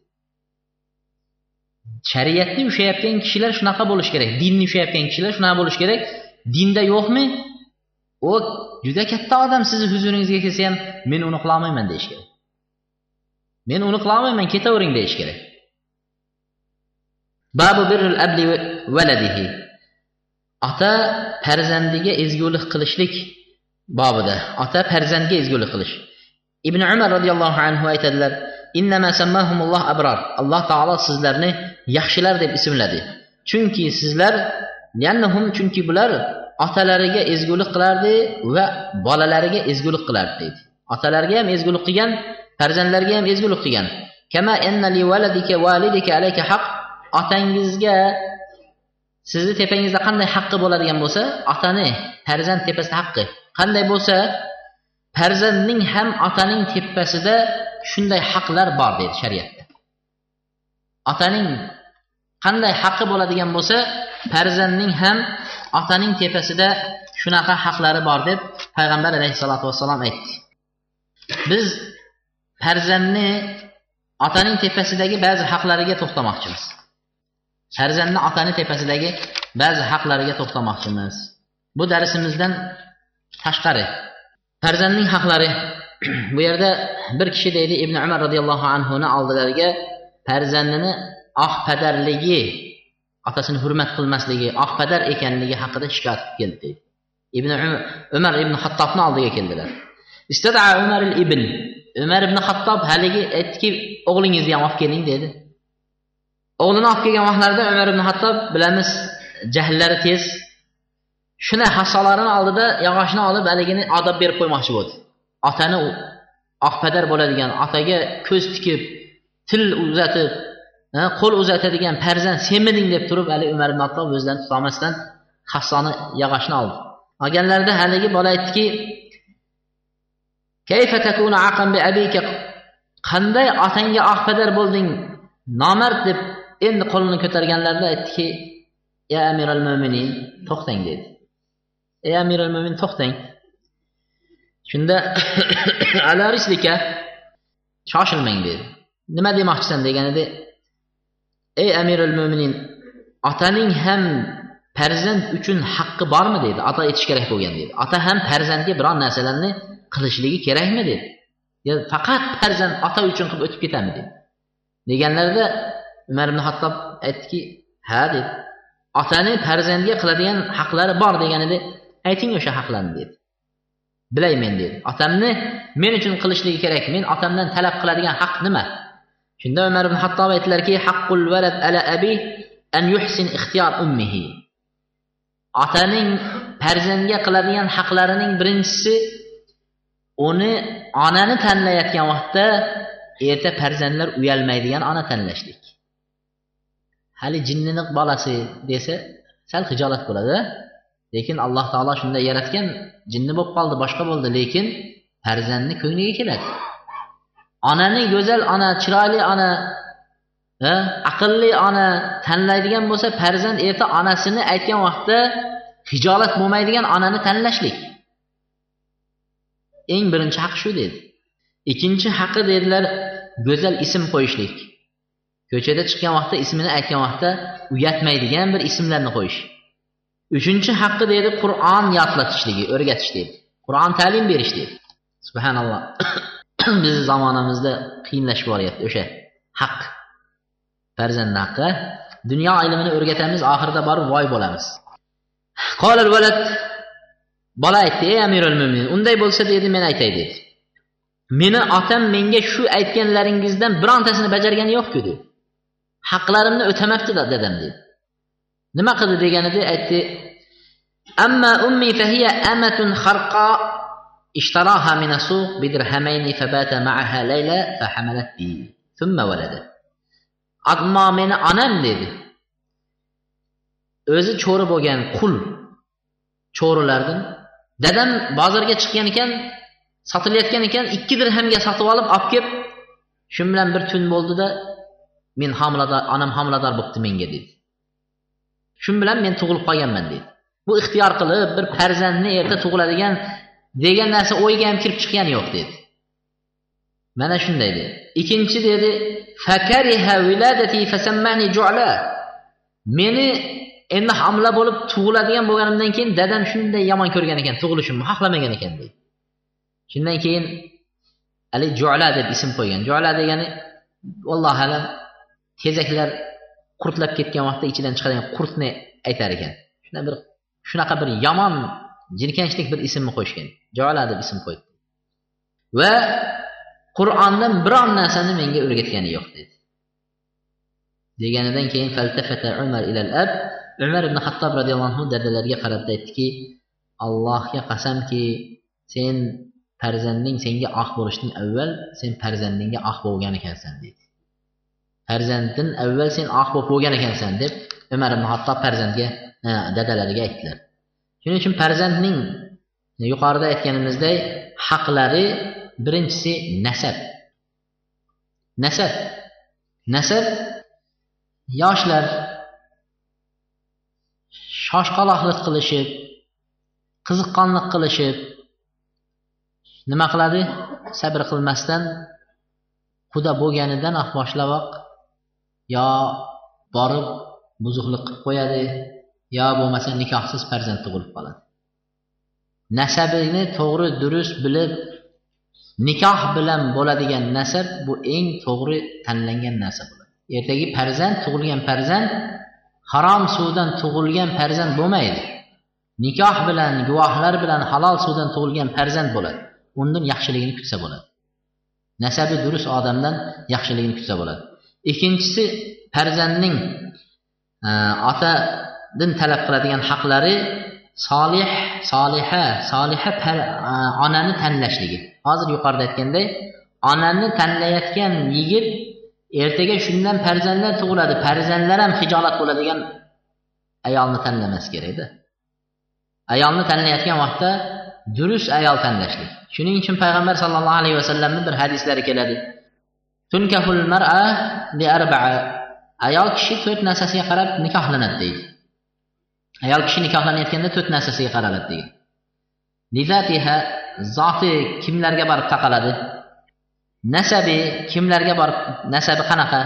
shariatni ushlayotgan kishilar shunaqa bo'lishi kerak. Dinni ushlayotgan kishilar shunaqa bo'lishi kerak. Dinda yo'qmi? U juda katta odam sizni huzuringizga kelsa ham men uni qilolmayman deyish kerak. Men uni qilolmayman ketavering deyish kerak. Babu birrul abli valadihi ota farzandiga ezgulik qilishlik bobida ota farzandga ezgulik qilish. Ibn umar roziyallohu anhu aytadilar innama sammahumulloh abrar. Alloh taolo sizlarni yaxshilar deb ismladi. Chunki sizlar yannahum chunki bular otalariga ezgulik qilardi va bolalariga ezgulik qilardi deydi. Otalariga ham ezgulik qilgan farzandlarga ham ezgulik qilgan. Kama enna li valadika validika alayka haq otangizga sizni tepangizda qanday haqqi bo'ladigan bo'lsa otani farzand tepasida haqqi. Qanday bo'lsa farzandning ham otaning tepasida shunday haqlar bor deydi shariatda. Otaning qanday haqqi bo'ladigan bo'lsa farzandning ham otaning tepasida shunaqa haqlari bor deb payg'ambar alayhissalotu vassalom aytdi. Biz farzandni otaning tepasidagi ba'zi haqlariga to'xtamoqchimiz. Farzandni otani tepasidagi ba'zi haqlariga to'xtamoqchimiz. Bu darsimizdan tashqari. Farzandning haqlari. Bu yerda bir kishi deydi ibn umar roziyallohu anhuni oldilariga farzandini oqpadarligi otasini hurmat qilmasligi oqpadar ekanligi haqida shikoyat qilib keldi deydi ibn umar ibn hattobni oldiga keldilar. Istada umar ibn umar ibn hattob haligi aytdiki o'g'lingizni ham olib keling dedi. O'g'lini olib kelgan vaqtlarida umar ibn hattob bilamiz jahllari tez. Shunday hassolarini oldida yog'ochni olib haligini odob berib qo'ymoqchi bo'ldi. Otani oqpadar bo'ladigan otaga ko'z tikib til uzatib qo'l uzatadigan farzand senmiding deb turib hali umar ibn attob o'zlarini tutolmasdan hassoni yog'ochni oldi. Olganlarida haligi bola aytdiki qanday otangga oqpadar bo'lding nomard? deb endi qo'lini ko'targanlarida aytdiki ya amiral mo'minin to'xtang dedi. Ey amiral mo'min to'xtang. Shunda <coughs> ala rislika shoshilmang dedi. Nima demoqchisan? deganida ey amirul mo'minin otaning ham farzand uchun haqqi bormi dedi. Ota etish kerak bo'lgan dedi. Ota ham farzandga biron narsalarni qilishligi kerakmi dedi. Yo faqat farzand ota uchun qilib o'tib ketadimi dedi. Deganlarida umar ibn hattob aytdiki ha dedi. Otani farzandga qiladigan haqlari bor deganida ayting o'sha haqlarni dedi. Bilaymen dedi. Otamni men uchun qilishligi kerak. Men otamdan talab qiladigan haq nima? Shunda umar ibn hattob aytdilarki haqqul valad ala abi an yuhsin ixtiyor ummihi. Otaning farzandga qiladigan haqlarining birinchisi uni onani tanlayotgan vaqtda erta farzandlar uyalmaydigan ona tanlashlik. Hali jinnini bolasi desa sal hijolat bo'ladi. Lekin alloh taolo shunday yaratgan jinni bo'lib qoldi boshqa bo'ldi lekin farzandni ko'ngliga keladi. Onani go'zal ona chiroyli ona aqlli ona tanlaydigan bo'lsa farzand erta onasini aytgan vaqtda hijolat bo'lmaydigan onani tanlashlik. Eng birinchi haq shu dedi. Ikkinchi haqqi dedilar go'zal ism qo'yishlik. Ko'chada chiqqan vaqtda ismini aytgan vaqtda uyatmaydigan bir ismlarni qo'yish. Uchinchi haqqi dedi qur'on yodlatishligi o'rgatish dedi. Qur'on ta'lim berish dedi. Subhanalloh. <coughs> <clears throat> bizni zamonamizda qiyinlashib boryapti o'sha haq farzandni haqqi dunyo ilmini o'rgatamiz oxirida borib voy bo'lamiz. Bola aytdi ey amirul mo'minin unday bo'lsa dedi men aytay dedi. Meni otam menga shu aytganlaringizdan birontasini bajargani yo'qku dedi. Haqlarimni o'tamabdi dadam dedi. Nima qildi? deganida aytdi. Amma ummi fahiya amatun kharqa اشتراها من السوق بدرهمين فبات معها ليلة فحملت بي ثم ولدت ammo meni onam dedi o'zi cho'ri bo'lgan qul cho'rilardan dadam bozorga chiqqan ekan sotilayotgan ekan ikki dirhamga sotib olib olib kelib shu bilan bir tun bo'ldida men homilador onam homilador bo'libdi menga dedi shu bilan men tug'ilib qolganman dedi bu ixtiyor qilib bir farzandni erta tug'iladigan degan narsa o'yga ham kirib chiqqani yo'q dedi. Mana shunday dedi. Ikkinchi dedi meni endi homila bo'lib tug'iladigan bo'lganimdan keyin dadam shunday yomon ko'rgan ekan tug'ilishimni xohlamagan ekan deydi shundan keyin haligi jo'la deb ism qo'ygan. Jo'la degani allohu alam tezaklar qurtlab ketgan vaqtda ichidan chiqadigan qurtni aytar ekan. Shuna bir shunaqa bir yomon jirkanchlik bir ismni qo'yishgan. Jo'la deb ism qo'ydi. Va qur'ondan biron narsani menga o'rgatgani yo'q dedi. Deganidan keyin faltafata umar ilal ab umar ibn hattob roziyallohu anhu dadalariga qarab aytdiki allohga qasamki sen farzanding senga oq bo'lishdan avval sen farzandingga oq bo'lgan ekansan dedi. Farzanddan avval sen oq bo'lib bo'lgan ekansan deb umar ibn hattob farzandga dadalariga aytdilar. Shuning uchun farzandning yuqorida aytganimizdek haqlari birinchisi nasab. Nasab. Nasab yoshlar shoshqaloqlik qilishib qiziqqonlik qilishib nima qiladi? Sabr qilmasdan quda bo'lganidan boshlaboq yo borib buzuqlik qilib qo'yadi. Yo bo'lmasa nikohsiz farzand tug'ilib qoladi. Nasabini to'g'ri durust bilib nikoh bilan bo'ladigan nasab bu eng to'g'ri tanlangan narsa bo'ladi. Ertagi farzand tug'ilgan farzand harom suvdan tug'ilgan farzand bo'lmaydi. Nikoh bilan guvohlar bilan halol suvdan tug'ilgan farzand bo'ladi. Undan yaxshiligini kutsa bo'ladi. Nasabi durust odamdan yaxshiligini kutsa bo'ladi. Ikkinchisi farzandning e, ota din talab qiladigan haqlari solih soliha soliha onani tanlashligi. Hozir yuqorida aytganday onani tanlayotgan yigit ertaga shundan farzandlar tug'iladi farzandlar ham hijolat bo'ladigan ayolni tanlamas kerakda. Ayolni tanlayotgan vaqtda durust ayol tanlashlik. Shuning uchun payg'ambar sallallohu alayhi vasallamni bir hadislari keladi. Tunkahul mar'a li arba'a. Ayol kishi to'rt narsasiga qarab nikohlanadi deydi. Ayol kishi nikohlanayotganda to'rt narsasiga qaraladi degan. Lizatiha zoti kimlarga borib taqaladi? Nasabi kimlarga borib nasabi qanaqa?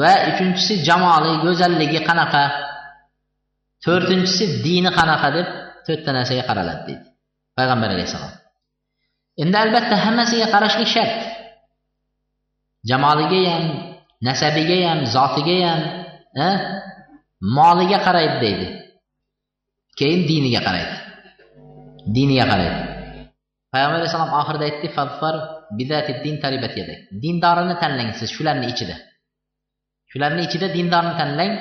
Va uchinchisi jamoli go'zalligi qanaqa? To'rtinchisi dini qanaqa deb to'rtta narsaga qaraladi deydi payg'ambar alayhissalom. Endi albatta hammasiga qarashlik shart. Jamoliga ham nasabiga ham zotiga ham moliga qaraydi deydi. Keyin diniga qaraydi. Diniga qaraydi. Payg'ambar alayhissalom oxirida aytdi dindorini tanlang siz shularni ichida. Shularni ichida dindorni tanlang.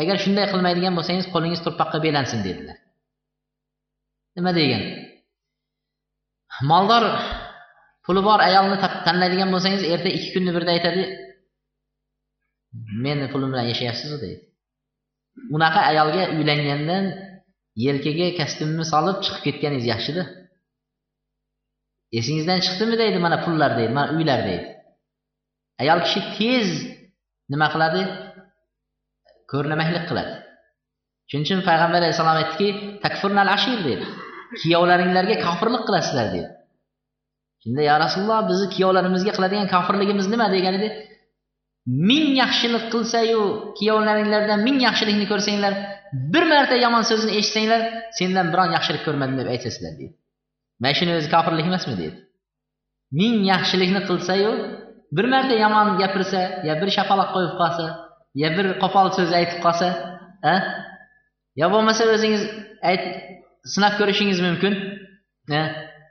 Agar shunday qilmaydigan bo'lsangiz qo'lingiz turpoqqa belansin dedilar. Nima degan? Moldor puli bor ayolni tanlaydigan bo'lsangiz erta ikki kunni birda aytadi meni pulim bilan yashayapsizu deydi. Unaqa ayolga uylangandan yelkaga kostyumni solib chiqib ketganingiz yaxshida. Esingizdan chiqdimi deydi mana pullar deydi mana uylar deydi. Ayol kishi tez nima qiladi? Ko'rnamaklik qiladi. Shuning uchun payg'ambar alayhissalom aytdiki takfurnal ashir dedi kuyovlaringlarga kofirlik qilasizlar dedi shunda ya rasululloh bizni kuyovlarimizga qiladigan kofirligimiz nima? degan edi. Ming yaxshilik qilsayu kuyovlaringlardan ming yaxshilikni ko'rsanglar bir marta yomon so'zni eshitsanglar sendan biron yaxshilik ko'rmadim deb aytasizlar deydi. Mana shuni o'zi kofirlik emasmi deydi. Ming yaxshilikni qilsayu bir marta yomon gapirsa yo bir shapaloq qo'yib qolsa yo bir qo'pol so'z aytib qolsa a? Yo bo'lmasa o'zingiz ayt sinab ko'rishingiz mumkin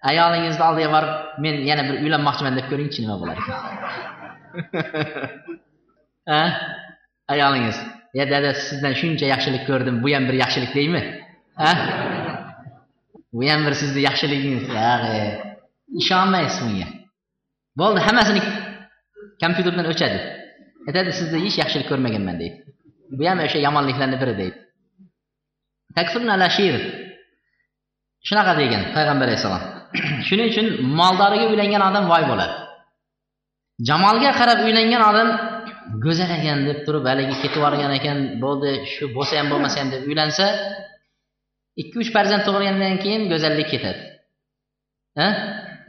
ayolingizni oldiga borib men yana bir uylanmoqchiman deb ko'ringchi nima bo'lar ekan. <laughs> ayolingiz ya dada sizdan shuncha yaxshilik ko'rdim. Bu ham bir yaxshilik deymi? A bu ham bir sizni yaxshiligingiz. Ishonmaysiz bunga bo'ldi hammasini kompyuterdan o'chadi. E, Aytadi sizni hech yaxshilik ko'rmaganman deydi. Bu ham o'sha yomonliklarni biri deydi. Shunaqa degan payg'ambar alayhissalom <clears throat> shuning uchun moldoriga uylangan odam voy bo'ladi. Jamolga qarab uylangan odam go'zal ekan deb turib haligi ketib yuborgan ekan bo'ldi shu bo'lsa ham bo'lmasa ham deb uylansa ikki uch farzand tug'ilgandan keyin go'zallik ketadi.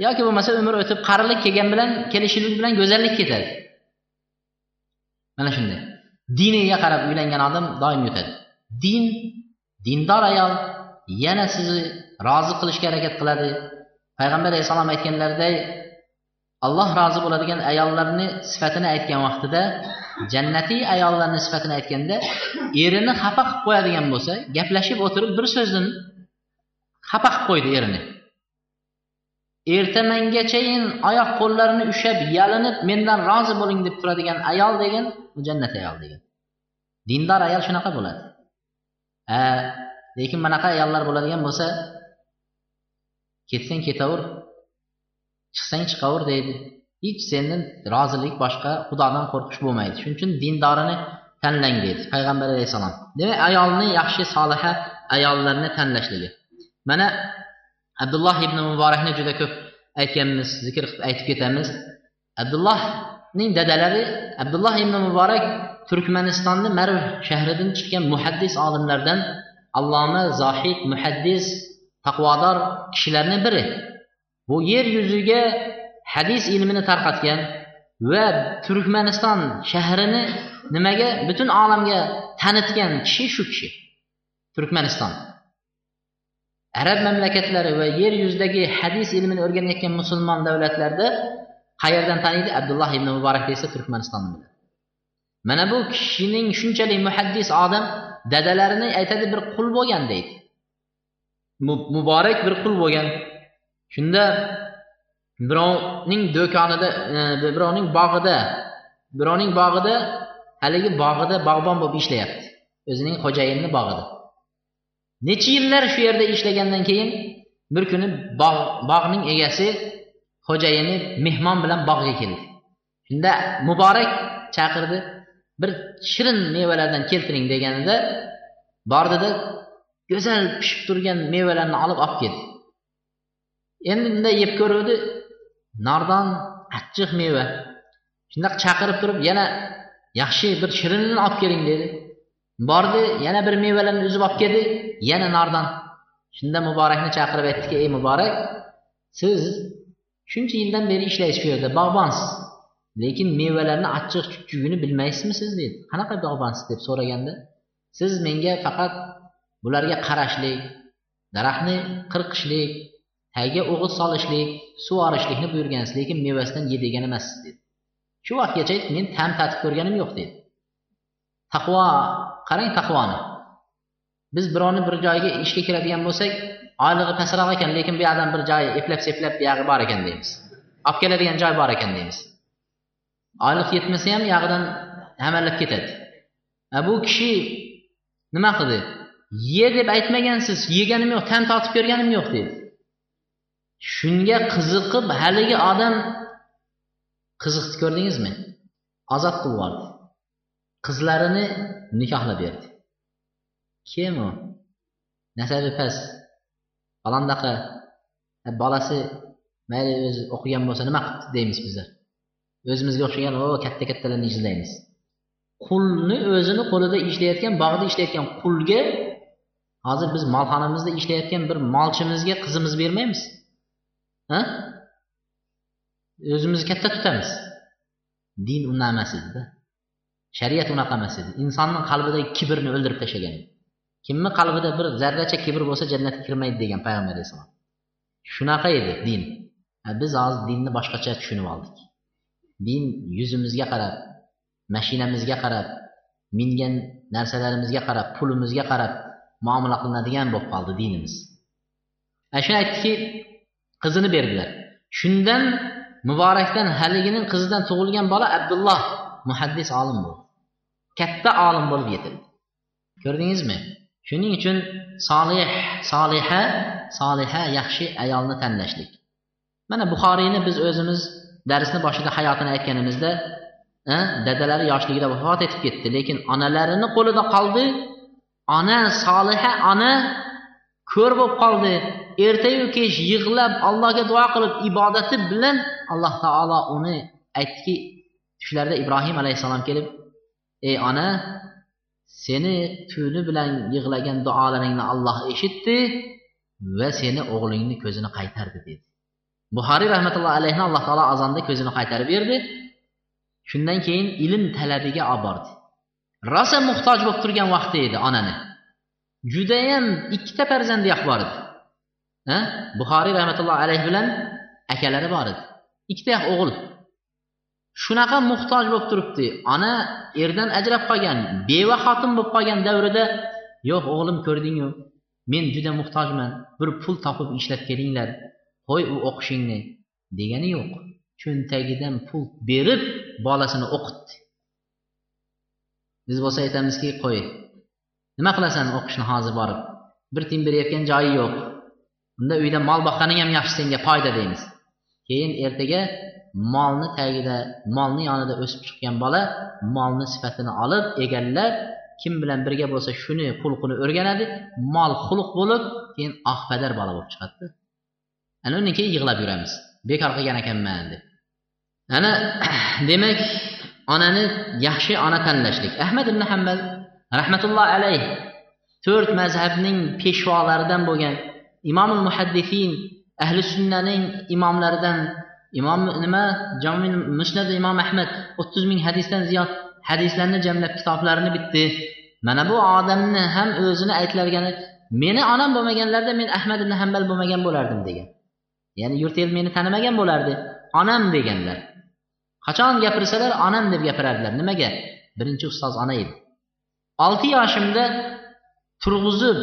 Yoki bo'lmasa umr o'tib qarilik kelgan bilan kelishilik bilan go'zallik ketadi. Mana shunday. Diniga qarab uylangan odam doim yutadi. Din dindor ayol yana sizni rozi qilishga harakat qiladi. Payg'ambar alayhissalom aytganlariday alloh rozi bo'ladigan ayollarni sifatini aytgan vaqtida jannatiy ayollarni sifatini aytganda erini xafa qilib qo'yadigan bo'lsa gaplashib o'tirib bir so'zdan xafa qilib qo'ydi erini. Ertamangachayin oyoq qo'llarini ushlab yalinib mendan rozi bo'ling deb turadigan ayol degan bu jannat ayol degan dindor ayol shunaqa bo'ladi. Lekin bunaqa ayollar bo'ladigan bo'lsa ketsang ketaver. Chiqsang chiqaver deydi. Hech sendan rozilik boshqa xudodan qo'rqish bo'lmaydi. Shuning uchun dindorini tanlang deydi. Payg'ambar alayhissalom. Demak ayolni yaxshi soliha ayollarni tanlashligi. Mana abdulloh ibn muborakni juda ko'p aytganmiz zikr qilib aytib ketamiz. Abdullohning dadalari abdulloh ibn muborak turkmanistonni marv shahridan chiqqan muhaddis olimlardan alloma zohid muhaddis taqvodor kishilarni biri. Bu yer yuziga hadis ilmini tarqatgan va turkmaniston shahrini nimaga butun olamga tanitgan kishi shu kishi. Turkmaniston. Arab mamlakatlari va yer yuzidagi hadis ilmini o'rganayotgan musulmon davlatlarda qayerdan taniydi? Abdulloh ibn muborak desa turkmanistonni biladi mana bu kishining shunchalik muhaddis odam dadalarini aytadi bir qul bo'lgan deydi. Muborak bir qul bo'lgan. Shunda birovning do'konida e, birovning bog'ida birovning bog'ida haligi bog'ida bog'bon bo'lib ishlayapti. O'zining xo'jayinni bog'ida. Necha yillar shu yerda ishlagandan keyin bir kuni bog' bog'ning egasi xo'jayini mehmon bilan bog'ga keldi. Shunda muborak chaqirdi bir shirin mevalardan keltiring deganida bordida go'zal pishib turgan mevalarni olib olib keldi endi bunday yeb ko'ruvdi nordon achchiq meva. Shundoq chaqirib turib yana yaxshi bir shirinini olib keling dedi. Bordi yana bir mevalarni uzib olib keldi yana nordon. Shunda muborakni chaqirib aytdiki ey muborak siz shuncha yildan beri ishlaysiz shu yerda bog'bonsiz lekin mevalarni achchiq chuchugini bilmaysizmi siz? deydi qanaqa bog'bonsiz deb so'raganda siz menga faqat bularga qarashlik daraxtni qirqishlik tagiga o'g'it solishlik sug'orishlikni buyurgansiz lekin mevasidan ye degan emassiz dedi. Shu vaqtgacha men tam tatib ko'rganim yo'q dedi. Taqvo qarang taqvoni. Biz birovni bir joyga ishga kiradigan bo'lsak oylig'i pastroq ekan lekin bu yoqdan bir joyi eplab seplab buyog'i bor ekan deymiz. Olib keladigan joy bor ekan deymiz. Oylik yetmasa ham yog'idan hamallab ketadi. Bu kishi nima qildi? Ye deb aytmagansiz yeganim yo'q tan totib ko'rganim yo'q dedi. Shunga qiziqib haligi odam qiziqni ko'rdingizmi? Ozod qilib yubordi qizlarini nikohlab berdi. Kim u? Nasabi past. Falondaqa. E, bolasi mayli o'zi o'qigan bo'lsa nima qilibdi deymiz bizlar o'zimizga o'xshagan o katta kattalarni izlaymiz qulni o'zini qo'lida ishlayotgan bog'da ishlayotgan qulga hozir biz molxonamizda ishlayotgan bir molchimizga qizimizni bermaymiz. Ha? O'zimizni katta tutamiz. Din unaqa emas edida shariat unaqa emas edi. Insonni qalbidagi kibrni o'ldirib tashlagan. Kimni qalbida bir zarracha kibr bo'lsa jannatga kirmaydi degan payg'ambar alayhissalom shunaqa edi din. Biz hozir dinni boshqacha tushunib oldik. Din yuzimizga qarab mashinamizga qarab mingan narsalarimizga qarab pulimizga qarab muomala qilinadigan bo'lib qoldi dinimiz. Ana shuni aytdiki qizini berdilar. Shundan muborakdan haligining qizidan tug'ilgan bola abdulloh muhaddis olim bo'ldi. Katta olim bo'lib yetildi. Ko'rdingizmi? Shuning uchun solih soliha soliha yaxshi ayolni tanlashlik. Mana buxoriyni biz o'zimiz darsni boshida hayotini aytganimizda dadalari yoshligida vafot etib ketdi lekin onalarini qo'lida qoldi. Ona soliha ona ko'r bo'lib qoldi. Ertayu kech yig'lab allohga duo qilib ibodati bilan alloh taolo uni aytdiki tushlarida ibrohim alayhissalom kelib ey ona seni tuni bilan yig'lagan duolaringni alloh eshitdi va seni o'g'lingni ko'zini qaytardi dedi. Buxoriy rahmatullohi alayhi alloh taolo azonda ko'zini qaytarib berdi. Shundan keyin ilm talabiga olib bordi rosa muhtoj bo'lib turgan vaqti edi onani. Judayam ikkita farzandi bor edi. Buxoriy rahmatullohi alayhi bilan akalari bor edi. Ikkita o'g'il. Shunaqa muhtoj bo'lib turibdi. Ona erdan ajrab qolgan beva xotin bo'lib qolgan davrida yo'q o'g'lim ko'rdingyu men juda muhtojman. Bir pul topib ishlab kelinglar. Qo'y u o'qishingni. Degani yo'q. Cho'ntagidan pul berib bolasini o'qitdi. Biz bo'lsa aytamizki qo'y nima qilasan o'qishni hozir borib? Bir tiyin berayotgan joyi yo'q. Unda uyda mol boqqaning ham yaxshi senga foyda deymiz. Keyin ertaga molni tagida molni yonida o'sib chiqqan bola molni sifatini olib egallab kim bilan birga bo'lsa shuni xulqini o'rganadi mol xulq bo'lib keyin oqpadar bola bo'lib chiqadida. Ana undan keyin yig'lab yuramiz. Bekor qilgan ekanman deb. Ana <clears throat> demak onani yaxshi ona tanlashlik. Ahmad ibn hambal rahmatulloh alayh. To'rt mazhabning peshvolaridan bo'lgan imomul muhaddifin ahli sunnaning imomlaridan imom nima? Jami musnad imom ahmad o'ttiz ming hadisdan ziyod hadislarni jamlab kitoblarini bitdi. Mana bu odamni ham o'zini aytilargani meni onam bo'lmaganlarida men ahmad ibn hambal bo'lmagan bo'lardim degan. Ya'ni yurt el meni tanimagan bo'lardi onam deganlar. Qachon gapirsalar onam deb gapirardilar nimaga? Birinchi ustoz ona edi olti yoshimda turg'izib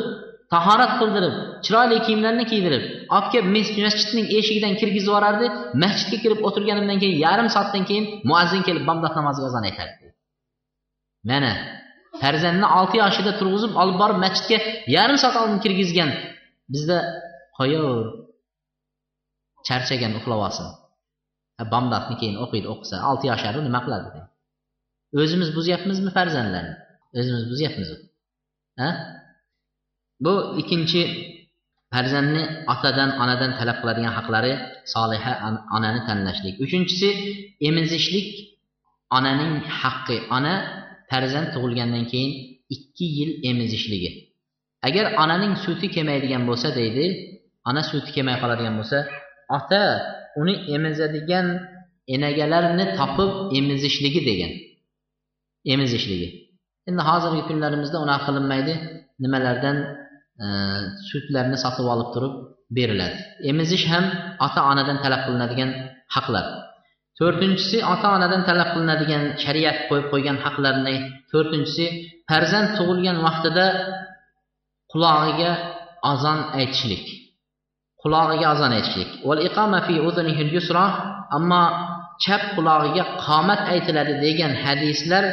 tahorat qildirib chiroyli kiyimlarni kiydirib olib kelib masjidning eshigidan kirgizib yuborardi masjidga kirib o'tirganimdan keyin yarim soatdan keyin muazzin kelib bomdod namoziga azon aytardi mana farzandni olti yoshida turg'izib olib borib masjidga yarim soat oldin kirgizgan bizda qo'yaver charchagan uxlab olsin. Bomdodni keyin o'qiydi o'qisa olti yoshlar nima qiladi o'zimiz buzyapmizmi farzandlarni? O'zimiz buzyapmiz ha? Bu ikkinchi farzandni otadan onadan talab qiladigan haqlari soliha onani tanlashlik. Uchinchisi emizishlik onaning haqqi. Ona farzand tug'ilgandan keyin ikki yil emizishligi. Agar onaning suti kelmaydigan bo'lsa deydi ona suti kelmay qoladigan bo'lsa ota uni emizadigan enagalarni topib emizishligi degan. Emizishligi. Endi hozirgi kunlarimizda unaqa qilinmaydi. Nimalardan e, sutlarni sotib olib turib beriladi. Emizish ham ota onadan talab qilinadigan haqlar. To'rtinchisi ota onadan talab qilinadigan shariat qo'yib qo'ygan haqlarni to'rtinchisi farzand tug'ilgan vaqtida qulog'iga azon aytishlik. Qulog'iga azon aytishlik. Ammo chap qulog'iga qomat aytiladi degan hadislar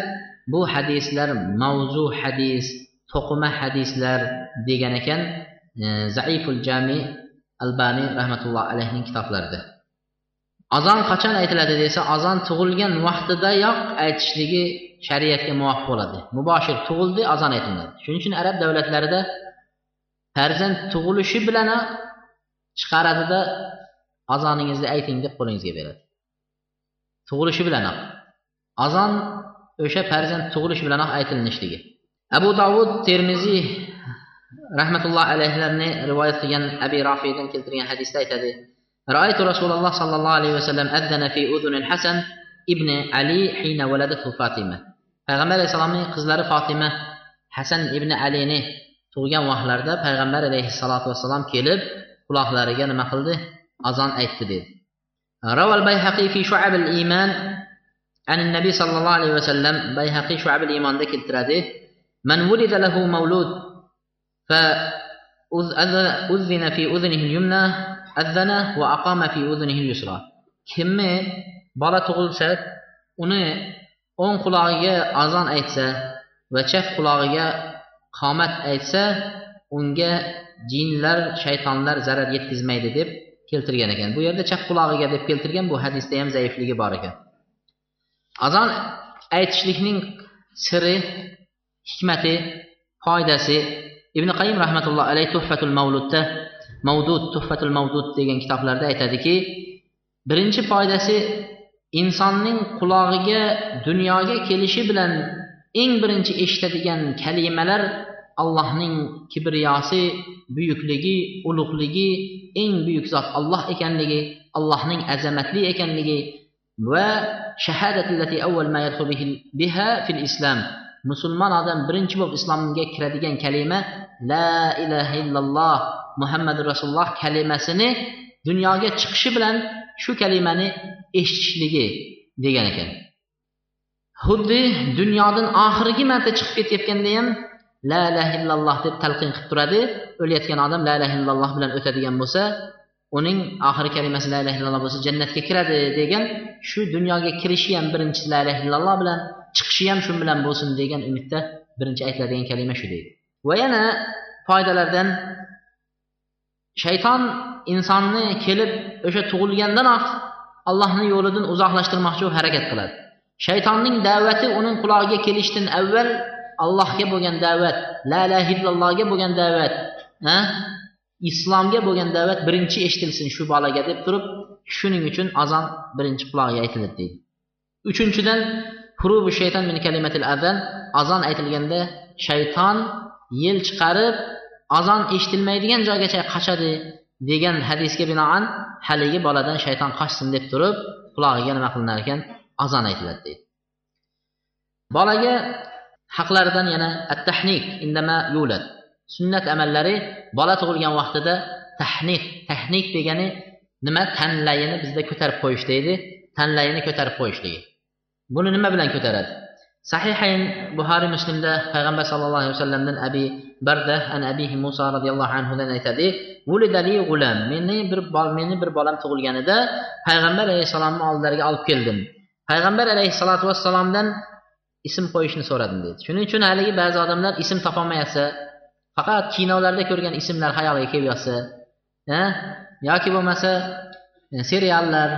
bu hadislar mavzu hadis to'qima hadislar degan ekan e, zaiful jami albani rahmatulloh alayhining kitoblarida. Azon qachon aytiladi desa azon tug'ilgan vaqtidayoq aytishligi shariatga muvofiq bo'ladi. Muboshir tug'ildi azon aytiladi shuning uchun arab davlatlarida farzand tug'ilishi bilan chiqaradida azoningizni ayting deb qo'lingizga beradi. Tug'ilishi bilanoq azon o'sha farzand tug'ilishi bilanoq aytilinishligi abu dovud termiziy rahmatulloh alayhilarni rivoyat qilgan abi rafiydan keltirgan hadisda aytadi رأيت رسول الله صلى الله عليه وسلم أذن في أذن الحسن ابن علي حين ولدته فاطمة payg'ambar alayhissalomning qizlari fotima hasan ibn alini tug'ilgan vaqtlarida payg'ambar alayhissalotu vassalom kelib quloqlariga nima qildi azon aytdi dedi روى البيهقي في شعب الإيمان عن النبي صلى الله عليه وسلم بيهقي شعب الإيمان ده كالتراده من ولد له مولود فأذن في أذنه اليمنى أذن وأقام في أذنه اليسرى kimni bola tug'ilsa uni o'ng qulog'iga azon aytsa va chap qulog'iga qomat aytsa unga jinlar shaytonlar zarar yetkazmaydi deb keltirgan ekan bu yerda chap qulog'iga deb keltirgan bu hadisda ham zaifligi bor ekan Azon aytishlikning siri hikmati foydasi. Ibn qayim rahmatulloh alayhi tuhfatul mavludda mavdud tuhfatul mavdud degan kitoblarda aytadiki birinchi foydasi insonning qulog'iga dunyoga kelishi bilan eng birinchi eshitadigan kalimalar allohning kibriyosi buyukligi ulug'ligi eng buyuk zot alloh ekanligi allohning azamatli ekanligi va biha fil islam. Musulmon odam birinchi bo'lib islomga kiradigan kalima la ilaha illalloh muhammadu rasululloh kalimasini dunyoga chiqishi bilan shu kalimani eshitishligi degan ekan. Xuddi dunyodan oxirgi marta chiqib ketayotganda ham la ilaha illalloh deb talqin qilib turadi. O'layotgan odam la ilaha illalloh bilan o'tadigan bo'lsa uning oxiri kalimasi la ilaha illalloh bo'lsa jannatga kiradi degan shu dunyoga kirishi ham birinchi la ilaha illalloh bilan chiqishi ham shu bilan bo'lsin degan umidda birinchi aytiladigan kalima shu deydi. Va yana foydalardan shayton insonni kelib o'sha tug'ilgandanoq allohni yo'lidan uzoqlashtirmoqchi bo'lib harakat qiladi. Shaytonning da'vati uning qulog'iga kelishdan avval allohga bo'lgan da'vat la ilaha illallohga bo'lgan da'vat islomga bo'lgan da'vat birinchi eshitilsin shu bolaga deb turib shuning uchun azon birinchi qulog'iga aytiladi deydi. Uchinchidan hurubu shayton min kalimatil azan. Azon aytilganda shayton yel chiqarib azon eshitilmaydigan joygacha qochadi degan hadisga binoan haligi boladan shayton qochsin deb turib qulog'iga nima qilinar ekan? Azon aytiladi deydi. Bolaga haqlaridan yana at tahnik indama yulad. Sunnat amallari bola tug'ilgan vaqtida tahnik tahnik degani nima? Tanlayini bizda ko'tarib qo'yish deydi. Tanlayini ko'tarib qo'yishligi. Buni nima bilan ko'taradi? Sahihayn buxoriy muslimda payg'ambar sallallohu alayhi vasallamdan abi barda an abihi muso roziyallohu anhudan aytadi vulidali g'ulam meni bir meni bir bolam tug'ilganida payg'ambar alayhissalomni oldilariga olib keldim. Payg'ambar alayhissalotu vassalomdan ism qo'yishni so'radim deydi shuning uchun haligi ba'zi odamlar ism topolmayapsa faqat kinolarda ko'rgan ismlar xayoliga kelib yotsa e, yoki bo'lmasa e, seriallar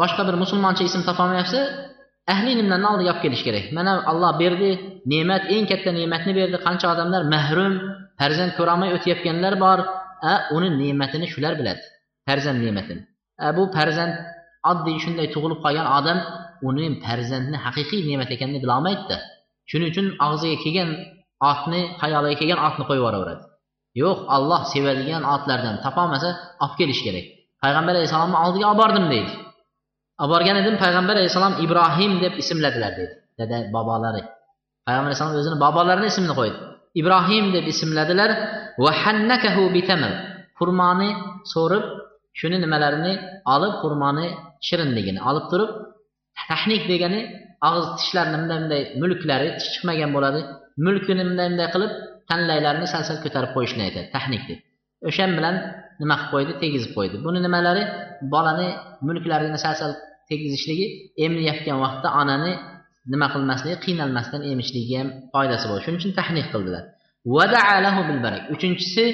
boshqa bir musulmoncha ism topolmayapsa ahli ilmlarni oldiga olib kelish kerak. Mana olloh berdi ne'mat eng katta ne'matni berdi. Qancha odamlar mahrum farzand ko'rolmay o'tayotganlar bor a uni ne'matini shular biladi. Farzand ne'matini bu farzand oddiy shunday tug'ilib qolgan odam uni farzandni haqiqiy ne'mat ekanini bilolmaydida. Shuning uchun og'ziga kelgan otni xayoliga kelgan otni qo'yib yuboraveradi. Yo'q olloh sevadigan otlardan topolmasa olib kelish kerak. Payg'ambar alayhissalomni oldiga olib bordim deydi. Olib borgan edim payg'ambar alayhissalom ibrohim deb ismladilar deydi dada bobolari. Payg'ambar alayhissalom o'zini bobolarini ismini qo'ydi. Ibrohim deb ismladilar. Va hannakahu bitamr xurmoni so'rib shuni nimalarini olib xurmoni shirinligini olib turib tahnik degani og'iz tishlarini bunday bunday mulklari tish chiqmagan bo'ladi. Mulkini bunday qilib tanlaylarni sal sal ko'tarib qo'yishni aytadi. Tahnik deb. O'sha bilan nima qilib qo'ydi? Tegizib qo'ydi. Buni nimalari? Bolani mulklarini sal sal tegizishligi emlayotgan vaqtda onani nima qilmasligi qiynalmasdan emishligi ham foydasi bor shuning uchun tahnik qildilar. Uchinchisi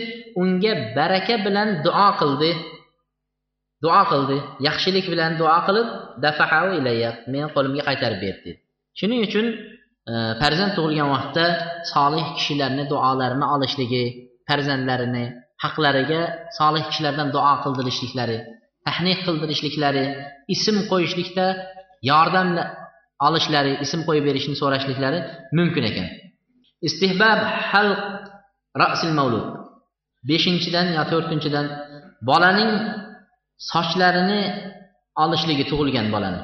unga baraka bilan duo qildi. Duo qildi. Yaxshilik bilan duo qilib meni qo'limga qaytarib berdi. Shuning uchun farzand tug'ilgan vaqtda solih kishilarni duolarini olishligi farzandlarini haqlariga solih kishilardan duo qildirishliklari tahnih qildirishliklari ism qo'yishlikda yordam olishlari ism qo'yib berishni so'rashliklari mumkin ekan. Istihbab hal rasil mavlud. Beshinchidan yo to'rtinchidan bolaning sochlarini olishligi tug'ilgan bolani.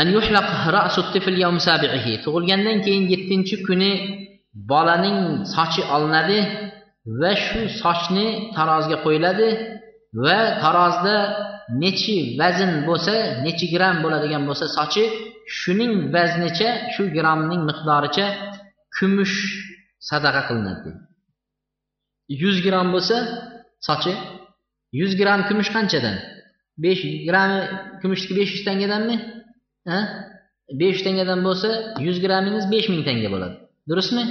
An yuhlaq ra'su tifl yawm sabihi tug'ilgandan keyin 7-chi kuni bolaning sochi olinadi va shu sochni tarozga qo'yiladi va tarozda nechi vazn bo'lsa nechi gram bo'ladigan bo'lsa sochi shuning vaznicha shu grammning miqdoricha kumush sadaqa qilinadi yuz gramm bo'lsa sochi yuz gramm kumush qanchadan besh grammi kumushniki besh yuz tangadanmi besh yuz tangadan bo'lsa yuz grammingiz besh ming tanga bo'ladi. Durustmi?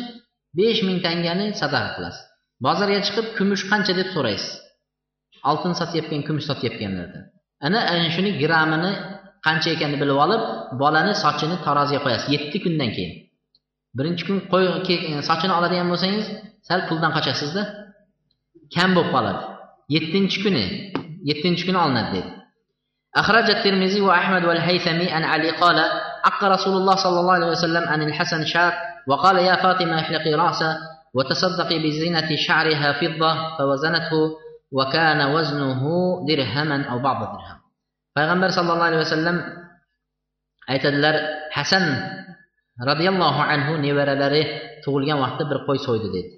Besh ming tangani sadaqa qilasiz. Bozorga chiqib kumush qancha deb so'raysiz. Oltin sotayotgan kumush sotayotganlardan ana ana shuni grammini qancha ekanini bilib olib bolani sochini taroziga qo'yasiz yetti kundan keyin. Birinchi kun qo'y e, sochini oladigan bo'lsangiz sal puldan qochasizda. Kam bo'lib qoladi. Yettinchi kuni yettinchi kuni olinadi dedi. أخرج الترمذي وأحمد والهيثمي عن علي قال عق رسول الله صلى الله عليه وسلم عن الحسن شاب وقال يا فاطمة احلقي رأسه وتصدقي بزينة شعرها فضة فوزنته وكان وزنه درهما أو بعض درهم payg'ambar sallallohu alayhi vasallam aytadilar hasan roziyallohu anhu nevaralari tug'ilgan vaqtda bir qo'y so'ydi dedi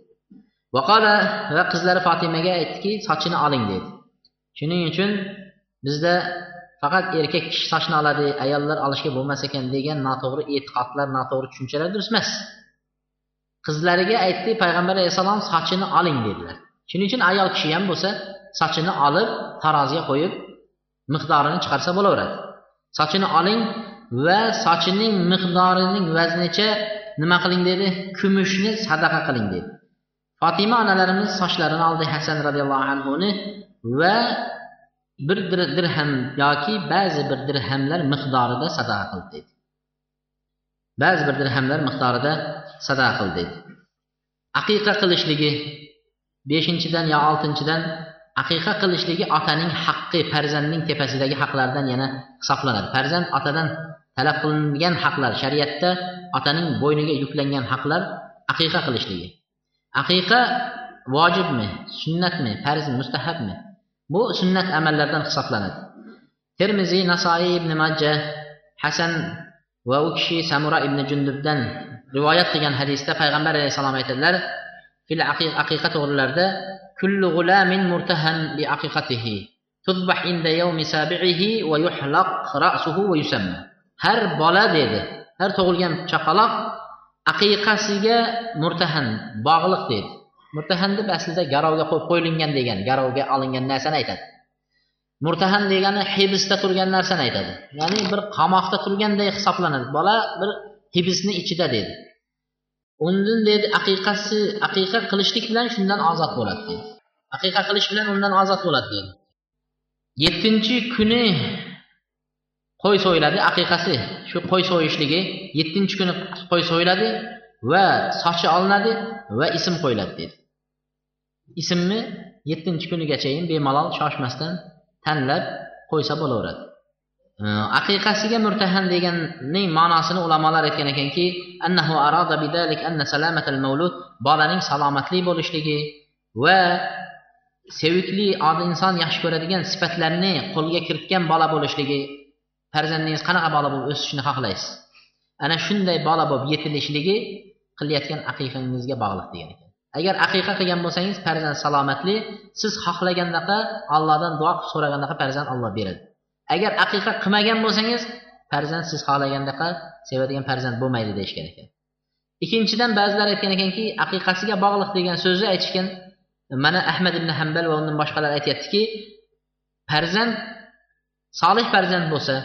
vaqola va qizlari fotimaga aytdiki sochini oling dedi shuning uchun bizda faqat erkak kishi sochni oladi ayollar olishga bo'lmas ekan degan noto'g'ri e'tiqodlar noto'g'ri tushunchalar durust emas. Qizlariga aytdi payg'ambar alayhissalom sochini oling dedilar. Shuning uchun ayol kishi ham bo'lsa sochini olib taroziga qo'yib miqdorini chiqarsa bo'laveradi. Sochini oling va sochining miqdorining vaznicha nima qiling dedi? Kumushni sadaqa qiling dedi. Fotima onalarimiz sochlarini oldi hasan roziyallohu anhuni va bir dirham yoki ba'zi bir dirhamlar miqdorida sadaqa qildi dedi ba'zi bir dirhamlar miqdorida sadaqa qildi dedi aqiqa qilishligi beshinchidan yo oltinchidan aqiqa qilishligi otaning haqqi farzandning tepasidagi haqlardan yana hisoblanadi. Farzand otadan talab qilingan haqlar shariatda otaning bo'yniga yuklangan haqlar aqiqa qilishligi. Aqiqa vojibmi sunnatmi farzmi mustahabmi? Bu sunnat amallardan hisoblanadi. Termiziy nasoiy ibn majja hasan va u kishi samura ibn jundubdan rivoyat qilgan hadisda payg'ambar alayhissalom aytadilar fil aqiqa to'g'rilarida kullu g'ulamin murtahan bi aqiqatihi tuzbah inda yawmi sabi'ihi va yuhlaq ra'suhu va yusamma. Har bola dedi har tug'ilgan chaqaloq aqiqasiga murtahan bog'liq dedi. Murtahan deb aslida garovga qo'yib qo'yilgan degan garovga olingan narsani aytadi. Murtahan degani hibsda turgan narsani aytadi. Ya'ni bir qamoqda turganday hisoblanadi. Bola bir hibsni ichida dedi. Undan dedi aqiqasi aqiqa qilishlik bilan shundan ozod bo'ladi dedi. Aqiqa qilish bilan undan ozod bo'ladi dedi. Yettinchi kuni qo'y so'yiladi aqiqasi shu qo'y so'yishligi. Yettinchi kuni qo'y so'yiladi va sochi olinadi va ism qo'yiladi dedi. Ismni yettinchi kunigachayin bemalol shoshmasdan tanlab qo'ysa bo'laveradi. Aqiqasiga murtahan deganning ma'nosini ulamolar aytgan ekanki annahu arada bidalik anna salamatal mavlud bolaning salomatli bo'lishligi va sevikli inson yaxshi ko'radigan sifatlarni qo'lga kiritgan bola bo'lishligi. Farzandingiz qanaqa bola bo'lib o'sishini xohlaysiz? Ana shunday bola bo'lib yetilishligi qilayotgan aqiqangizga bog'liq degan ekan. Agar aqiqa qilgan bo'lsangiz farzand salomatli. Siz xohlagandaqa allohdan duo qilib so'ragandaqa farzand olloh beradi. Agar aqiqa qilmagan bo'lsangiz farzand siz xohlagandaqa sevadigan farzand bo'lmaydi deyishgan ekan. Ikkinchidan ba'zilar aytgan ekanki aqiqasiga bog'liq degan so'zni aytishgan. Mana ahmad ibn hambal va undan boshqalar aytyaptiki farzand solih farzand bo'lsa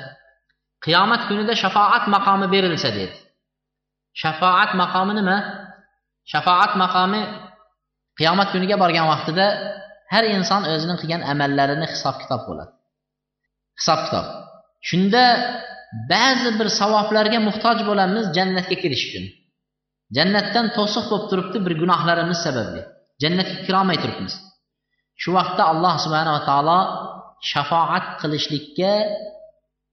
qiyomat kunida shafoat maqomi berilsa dedi. Shafoat maqomi nima? Shafoat maqomi qiyomat kuniga borgan vaqtida har inson o'zining qilgan amallarini hisob kitob bo'ladi. Hisob kitob. Shunda ba'zi bir savoblarga muhtoj bo'lamiz jannatga kirish uchun. Jannatdan to'siq bo'lib turibdi bir gunohlarimiz sababli. Jannatga kirolmay turibmiz. Shu vaqtda alloh subhanava taolo shafoat qilishlikka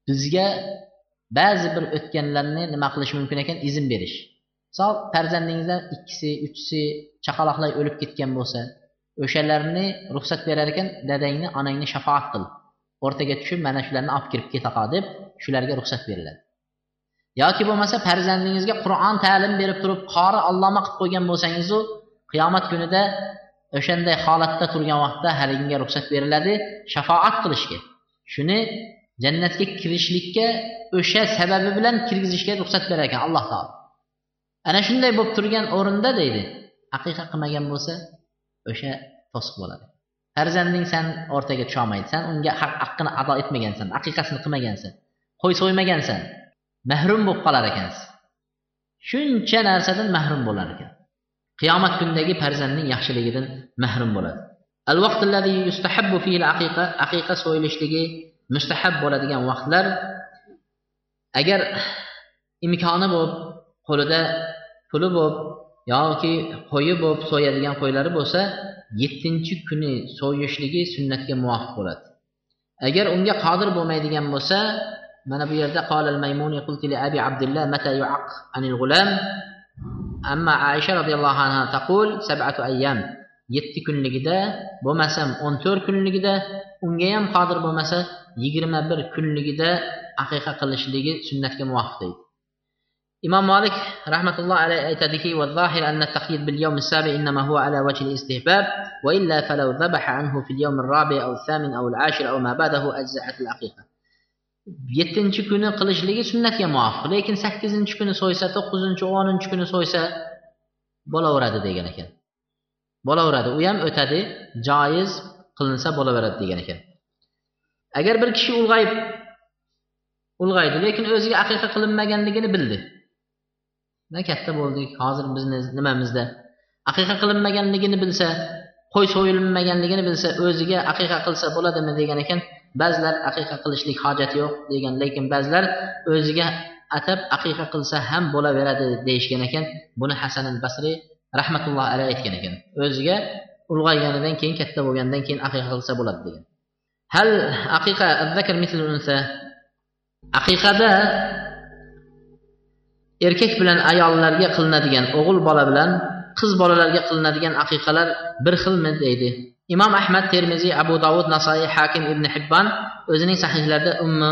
bizga ba'zi bir o'tganlarni nima qilish mumkin ekan? Izn berish. Misol farzandingizdan ikkisi uchisi chaqaloqlar o'lib ketgan bo'lsa o'shalarni ruxsat berar ekan dadangni onangni shafoat qil. O'rtaga tushib mana shularni olib kirib ketaqa deb shularga ruxsat beriladi. Yoki bo'lmasa farzandingizga qur'on ta'lim berib turib qori alloma qilib qo'ygan bo'lsangizu qiyomat kunida o'shanday holatda turgan vaqtda haligiga ruxsat beriladi shafoat qilishga. Shuni jannatga kirishlikka o'sha sababi bilan kirgizishga ruxsat berar ekan alloh taolo. Ana shunday bo'lib turgan o'rinda deydi. Aqiqa qilmagan bo'lsa o'sha to'siq bo'ladi. Farzanding san o'rtaga tusholmaydi. San unga haqqini ado etmagansan aqiqasini qilmagansan qo'y so'ymagansan mahrum bo'lib qolar ekansiz. Shuncha narsadan mahrum bo'lar ekan. Qiyomat kunidagi farzandning yaxshiligidan mahrum bo'ladi. Al yustahabbu fihi aqiqa aqiqa so'yilishligi mustahab bo'ladigan vaqtlar agar imkoni bo'lib qo'lida puli bo'lib yoki qo'yi bo'lib so'yadigan qo'ylari bo'lsa yettinchi kuni so'yishligi sunnatga muvofiq bo'ladi. Agar unga qodir bo'lmaydigan bo'lsa mana bu yerda qolal maymuni qulti li abi abdullah mata yuaq anil g'ulam amma aisha roziyallohu anha taqul sab'atu ayyam. Yetti kunligida bo'lmasam o'n to'rt kunligida unga ham qodir bo'lmasa yigirma bir kunligida aqiqa qilishligi sunnatga muvofiq deydi. إمام مالك رحمة الله عليه اعتذره والظاهر أن التقييد باليوم السابع إنما هو على وجه الاستهباب وإلا فلو ذبح عنه في اليوم الرابع أو الثامن أو العاشر أو ما بعده أجزحت الأقيقة يتن شكون قلش لي سنة يا لكن سكزن شكون سويسة تقزن شوان شكون سويسة. بلا ورد ديگن اكن بلا ورد. ويام اتدي جايز قلنسا بلا ورد ديگن اكن اگر بر الغيب الغيب لكن اوزي عقيقة قلن ما قلن بلده katta bo'ldik hozir bizni nimamizda? Aqiqa qilinmaganligini bilsa qo'y so'yilmaganligini bilsa o'ziga aqiqa qilsa bo'ladimi degan ekan. Ba'zilar aqiqa qilishlik hojati yo'q degan lekin ba'zilar o'ziga atab aqiqa qilsa ham bo'laveradi deyishgan ekan. Buni hasan al basriy rahmatulloh alayhi aytgan ekan. O'ziga ulg'ayganidan keyin katta bo'lgandan keyin aqiqa qilsa bo'ladi degan. Hal aqiqa aqiqada erkak bilan ayollarga qilinadigan o'g'il bola bilan qiz bolalarga qilinadigan aqiqalar bir xilmi deydi. Imom ahmad termiziy abu dovud nasoiy hakim ibn hibban o'zining sahihlarida ummi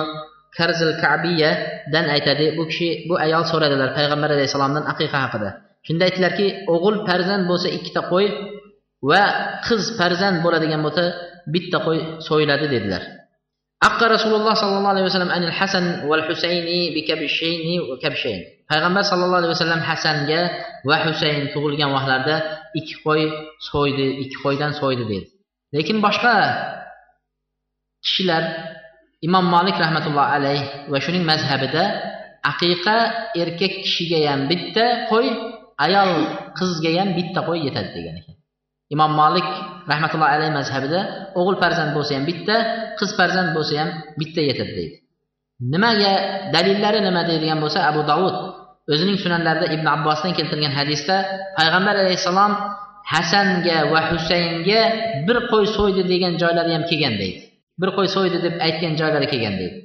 karzil kabiyadan aytadi bu kishi bu ayol so'radilar payg'ambar alayhissalomdan aqiqa haqida. Shunda aytdilarki o'g'il farzand bo'lsa ikkita qo'y va qiz farzand bo'ladigan bo'lsa bitta qo'y so'yiladi dedilar. Aqqa Rasululloh sallallohu alayhi vasallam anil Hasan val Husayni bi kabshayni va kabshayn. Payg'ambar sallallohu alayhi vasallam Hasanga va Husayn tug'ilgan vaqtlarda ikki qo'y so'ydi, ikki qo'ydan so'ydi dedi. Lekin boshqa kishilar Imom Malik rahmatullohi alayh va shuning mazhabida aqiqa erkak kishiga ham bitta qo'y, ayol qizga ham bitta qo'y yetadi degan ekan. imom molik rahmatullohi alayhi mazhabida o'g'il farzand bo'lsa ham bitta qiz farzand bo'lsa ham bitta yetadi deydi nimaga dalillari nima deydigan bo'lsa abu davud o'zining sunanlarida ibn abbosdan keltirgan hadisda payg'ambar alayhissalom hasanga va husaynga bir qo'y so'ydi degan joylari ham kelgan deydi. Bir qo'y so'ydi deb aytgan joylari kelgan deydi.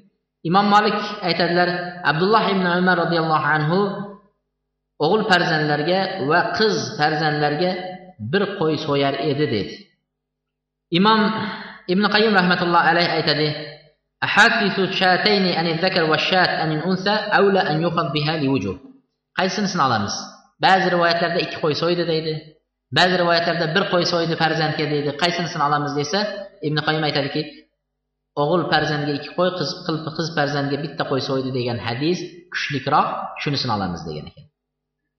Imom molik aytadilar abdulloh ibn umar roziyallohu anhu o'g'il farzandlarga va qiz farzandlarga bir qo'y so'yar edi dedi. Imom ibn qayim rahmatullohi alayhi aytadi أحاكث الشاتين أن الذكر والشات أن الأنثى أولى أن يؤخذ بها لوجوه qaysinisini olamiz ba'zi rivoyatlarda ikki qo'y so'ydi deydi ba'zi rivoyatlarda bir qo'y so'ydi farzandga deydi qaysinisini olamiz desa ibn qayim aytadiki o'g'il farzandga ikki qo'y qiz qiz farzandga bitta qo'y so'ydi degan hadis kuchlikroq shunisini olamiz degan ekan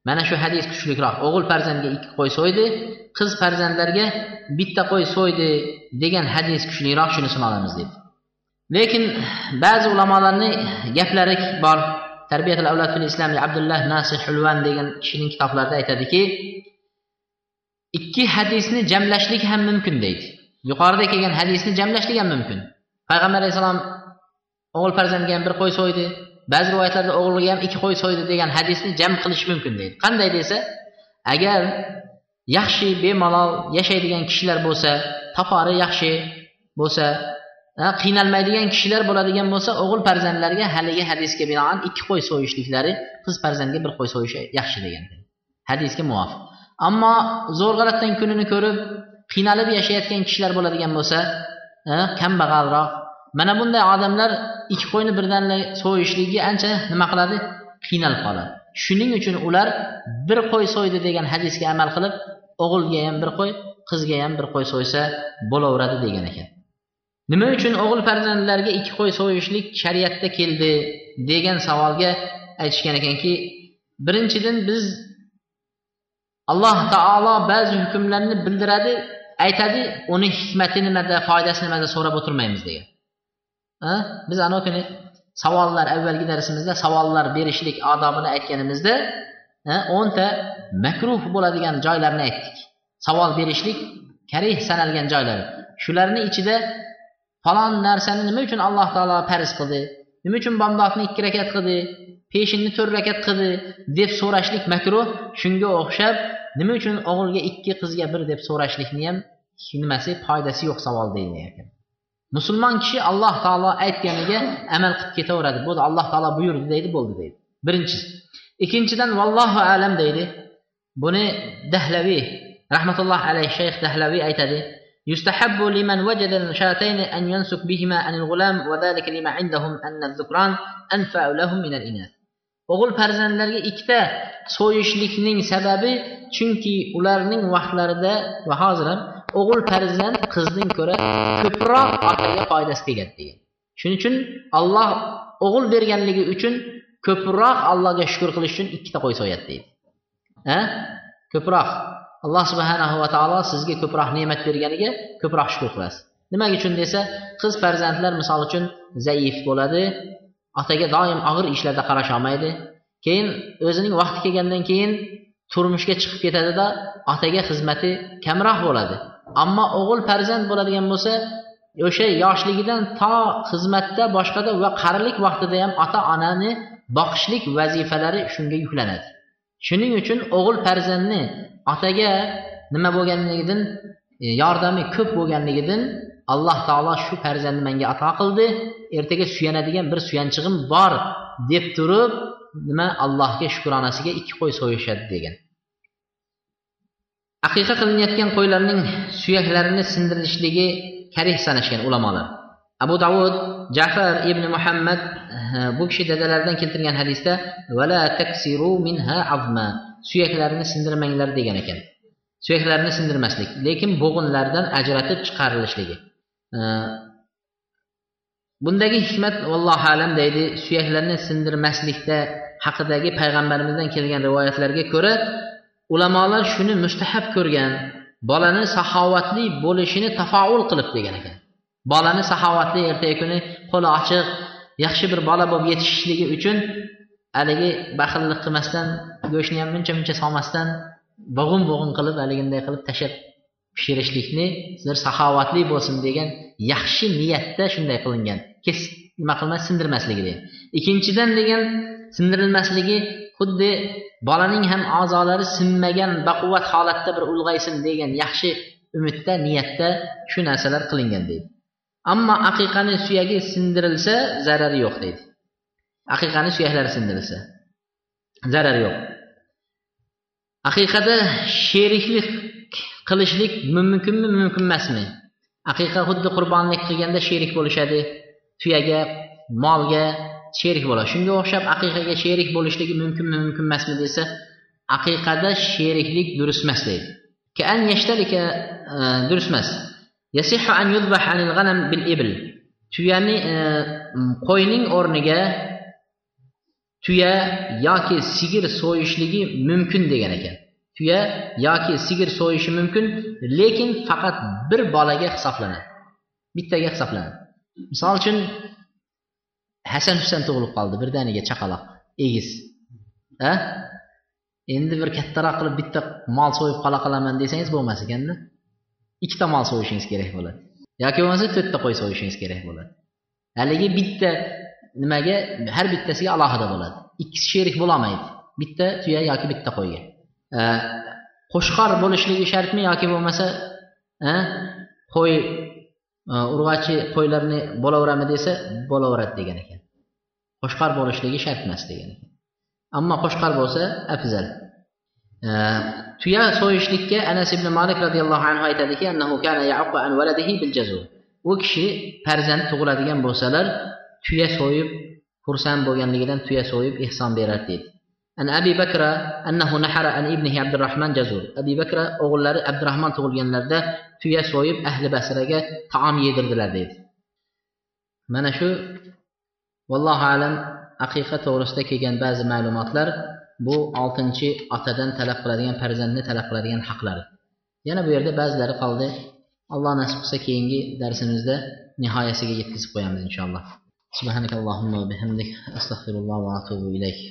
mana shu hadis kuchliroq o'g'il farzandga ikki qo'y so'ydi qiz farzandlarga bitta qo'y so'ydi degan hadis kuchliroq shunisini olamiz deydi lekin ba'zi ulamolarni gaplari bor. Tarbiyatul avlad fil islam nasih hulvan degan kishining kitoblarida aytadiki ikki hadisni jamlashlik ham mumkin deydi. Yuqorida kelgan hadisni jamlashlik ham mumkin. Payg'ambar alayhissalom o'g'il farzandga ham bir qo'y so'ydi ba'zi rivoyatlarda o'g'liga ham ikki qo'y so'ydi degan hadisni jam qilish mumkin deydi. Qanday desa agar yaxshi bemalol yashaydigan kishilar bo'lsa topori yaxshi bo'lsa qiynalmaydigan kishilar bo'ladigan bo'lsa o'g'il farzandlarga haligi hadisga binoan ikki qo'y so'yishliklari qiz farzandga bir qo'y so'yishi yaxshi degan hadisga muvofiq. Ammo zo'rg'alatdan kunini ko'rib qiynalib yashayotgan kishilar bo'ladigan bo'lsa kambag'alroq. Mana bunday odamlar ikki qo'yni birdan so'yishligiga ancha nima qiladi? Qiynalib qoladi. Shuning uchun ular bir qo'y so'ydi degan hadisga amal qilib o'g'ilga ham bir qo'y qizga ham bir qo'y so'ysa bo'laveradi degan ekan. Nima uchun o'g'il farzandlarga ikki qo'y so'yishlik shariatda keldi degan savolga aytishgan ekanki birinchidan biz alloh taolo ba'zi hukmlarni bildiradi aytadi uni hikmati nimada foydasi nimada so'rab o'tirmaymiz degan. Biz anavi kuni savollar avvalgi darsimizda savollar berishlik odobini aytganimizda o'nta makruh bo'ladigan joylarni aytdik. Savol berishlik karih sanalgan joylar. Shularni ichida falon narsani nima uchun alloh taolo farz qildi? Nima uchun bomdodni ikki rakat qildi? Peshinni to'rt rakat qildi? deb so'rashlik makruh. Shunga o'xshab nima uchun o'g'ilga ikki qizga bir deb so'rashlikni ham nimasi foydasi yo'q savol deyilyapti musulmon kishi alloh taolo aytganiga amal qilib ketaveradi. Bo'ldi alloh taolo buyurdi deydi bo'ldi deydi. Birinchisi. Ikkinchidan vallohu alam deydi. Buni dahlaviy rahmatulloh alayhi shayx dahlaviy aytadi. يستحب لمن وجد الشاتين أن ينسك بهما عن الغلام وذلك لما عندهم أن الذكران أنفع لهم من الإناث o'g'il farzandlarga ikkita so'yishlikning sababi chunki ularning vaqtlarida va hozir ham o'g'il farzand qizdan ko'ra ko'proq otaga foydasi tegadi degan shuning uchun olloh o'g'il berganligi uchun ko'proq allohga shukur qilish uchun ikkita qo'y so'yadi deydi a ko'proq Alloh subhanahu va taolo sizga ko'proq ne'mat berganiga ko'proq shukur qilasiz. Nimaga uchun desa qiz farzandlar misol uchun zaif bo'ladi otaga doim og'ir ishlarda qarasholmaydi keyin o'zining vaqti kelgandan keyin turmushga chiqib ketadida otaga xizmati kamroq bo'ladi. Ammo o'g'il farzand bo'ladigan bo'lsa o'sha yoshligidan to xizmatda boshqada va qarilik vaqtida ham ota onani boqishlik vazifalari shunga yuklanadi. Shuning uchun o'g'il farzandni otaga nima bo'lganligidan e, yordami ko'p bo'lganligidan alloh taolo shu farzandni menga ato qildi. Ertaga suyanadigan bir suyanchig'im bor deb turib nima allohga shukronasiga ikki qo'y so'yishadi degan. Aqiqa qilinayotgan qo'ylarning suyaklarini sindirilishligi karih sanashgan ulamolar. Abu davud jafar ibn muhammad bu kishi dadalaridan keltirgan hadisda vala taksiru minha azma. Suyaklarini sindirmanglar degan ekan. Suyaklarini sindirmaslik lekin bo'g'inlardan ajratib chiqarilishligi bundagi hikmat vallohu alam deydi suyaklarni sindirmaslikda haqidagi payg'ambarimizdan kelgan rivoyatlarga ko'ra ulamolar shuni mustahab ko'rgan bolani saxovatli bo'lishini tafaul qilib degan ekan. Bolani saxovatli ertaga kuni qo'li ochiq yaxshi bir bola bo'lib yetishishligi uchun haligi baxillik qilmasdan go'shtni ham muncha muncha solmasdan bo'g'in bo'g'in qilib haliginday qilib tashlab pishirishlikni sizlar saxovatli bo'lsin degan yaxshi niyatda shunday qilingan. Kes nima qilmas sindirmasligi degan. Ikkinchidan degan sindirilmasligi xuddi bolaning ham a'zolari sinmagan baquvvat holatda bir ulg'aysin degan yaxshi umidda niyatda shu narsalar qilingan deydi. Ammo aqiqani suyagi sindirilsa zarari yo'q deydi. Aqiqani suyaklari sindirilsa zarari yo'q. Aqiqada sheriklik qilishlik mumkinmi mumkin emasmi aqiqa xuddi qurbonlik qilganda sherik bo'lishadi tuyaga molga sherik bo'ladi. Shunga o'xshab aqiqaga sherik bo'lishligi mumkinmi mumkin emasmi desa aqiqada sheriklik durust emas deydi e, durust emas tuyani qo'yning o'rniga tuya yoki sigir so'yishligi mumkin degan ekan tuya yoki sigir so'yishi mumkin lekin faqat bir bolaga hisoblanadi bittaga hisoblanadi misol uchun hasan husan tug'ilib qoldi birdaniga chaqaloq egiz a endi bir kattaroq qilib bitta mol so'yib qola qolaman desangiz bo'lmas ekanda. Ikkita mol so'yishingiz kerak bo'ladi. Yoki bo'lmasa to'rtta qo'y so'yishingiz kerak bo'ladi. Haligi bitta nimaga har bittasiga alohida bo'ladi. Ikkisi sherik bo'lolmaydi. Bitta tuya yoki bitta qo'yga. Qo'shqor bo'lishligi shartmi yoki bo'lmasa qo'y e, urg'ochi qo'ylarni bo'laveradimi desa bo'laveradi degan ekan. Qo'shqor bo'lishligi shart emas degan ekan. Ammo qo'shqor bo'lsa afzal. Tuya so'yishlikka anas ibn malik roziyallohu anhu aytadiki u kishi farzand tug'iladigan bo'lsalar tuya so'yib xursand bo'lganligidan tuya so'yib ehson berardi deydi. An abi bakra annahu nahara an ibnihi abdurahmon jazur abi bakra o'g'illari abdurahmon tug'ilganlarida tuya so'yib ahli basraga taom yedirdilar deydi. Mana shu vallohu alam aqiqa to'g'risida kelgan ba'zi ma'lumotlar bu 6-cı atadan tələb qıladigən, pərzəndini tələb qıladigən haqları. Yəni bu yerdə bəziləri qaldı. Allah nəsib qısa keyingi dərsimizdə nihayəsə yetkizib qoyamız inşallah. Subhanəkə Allahumma və bihamdik, əstəğfirullah və atubu iləyk.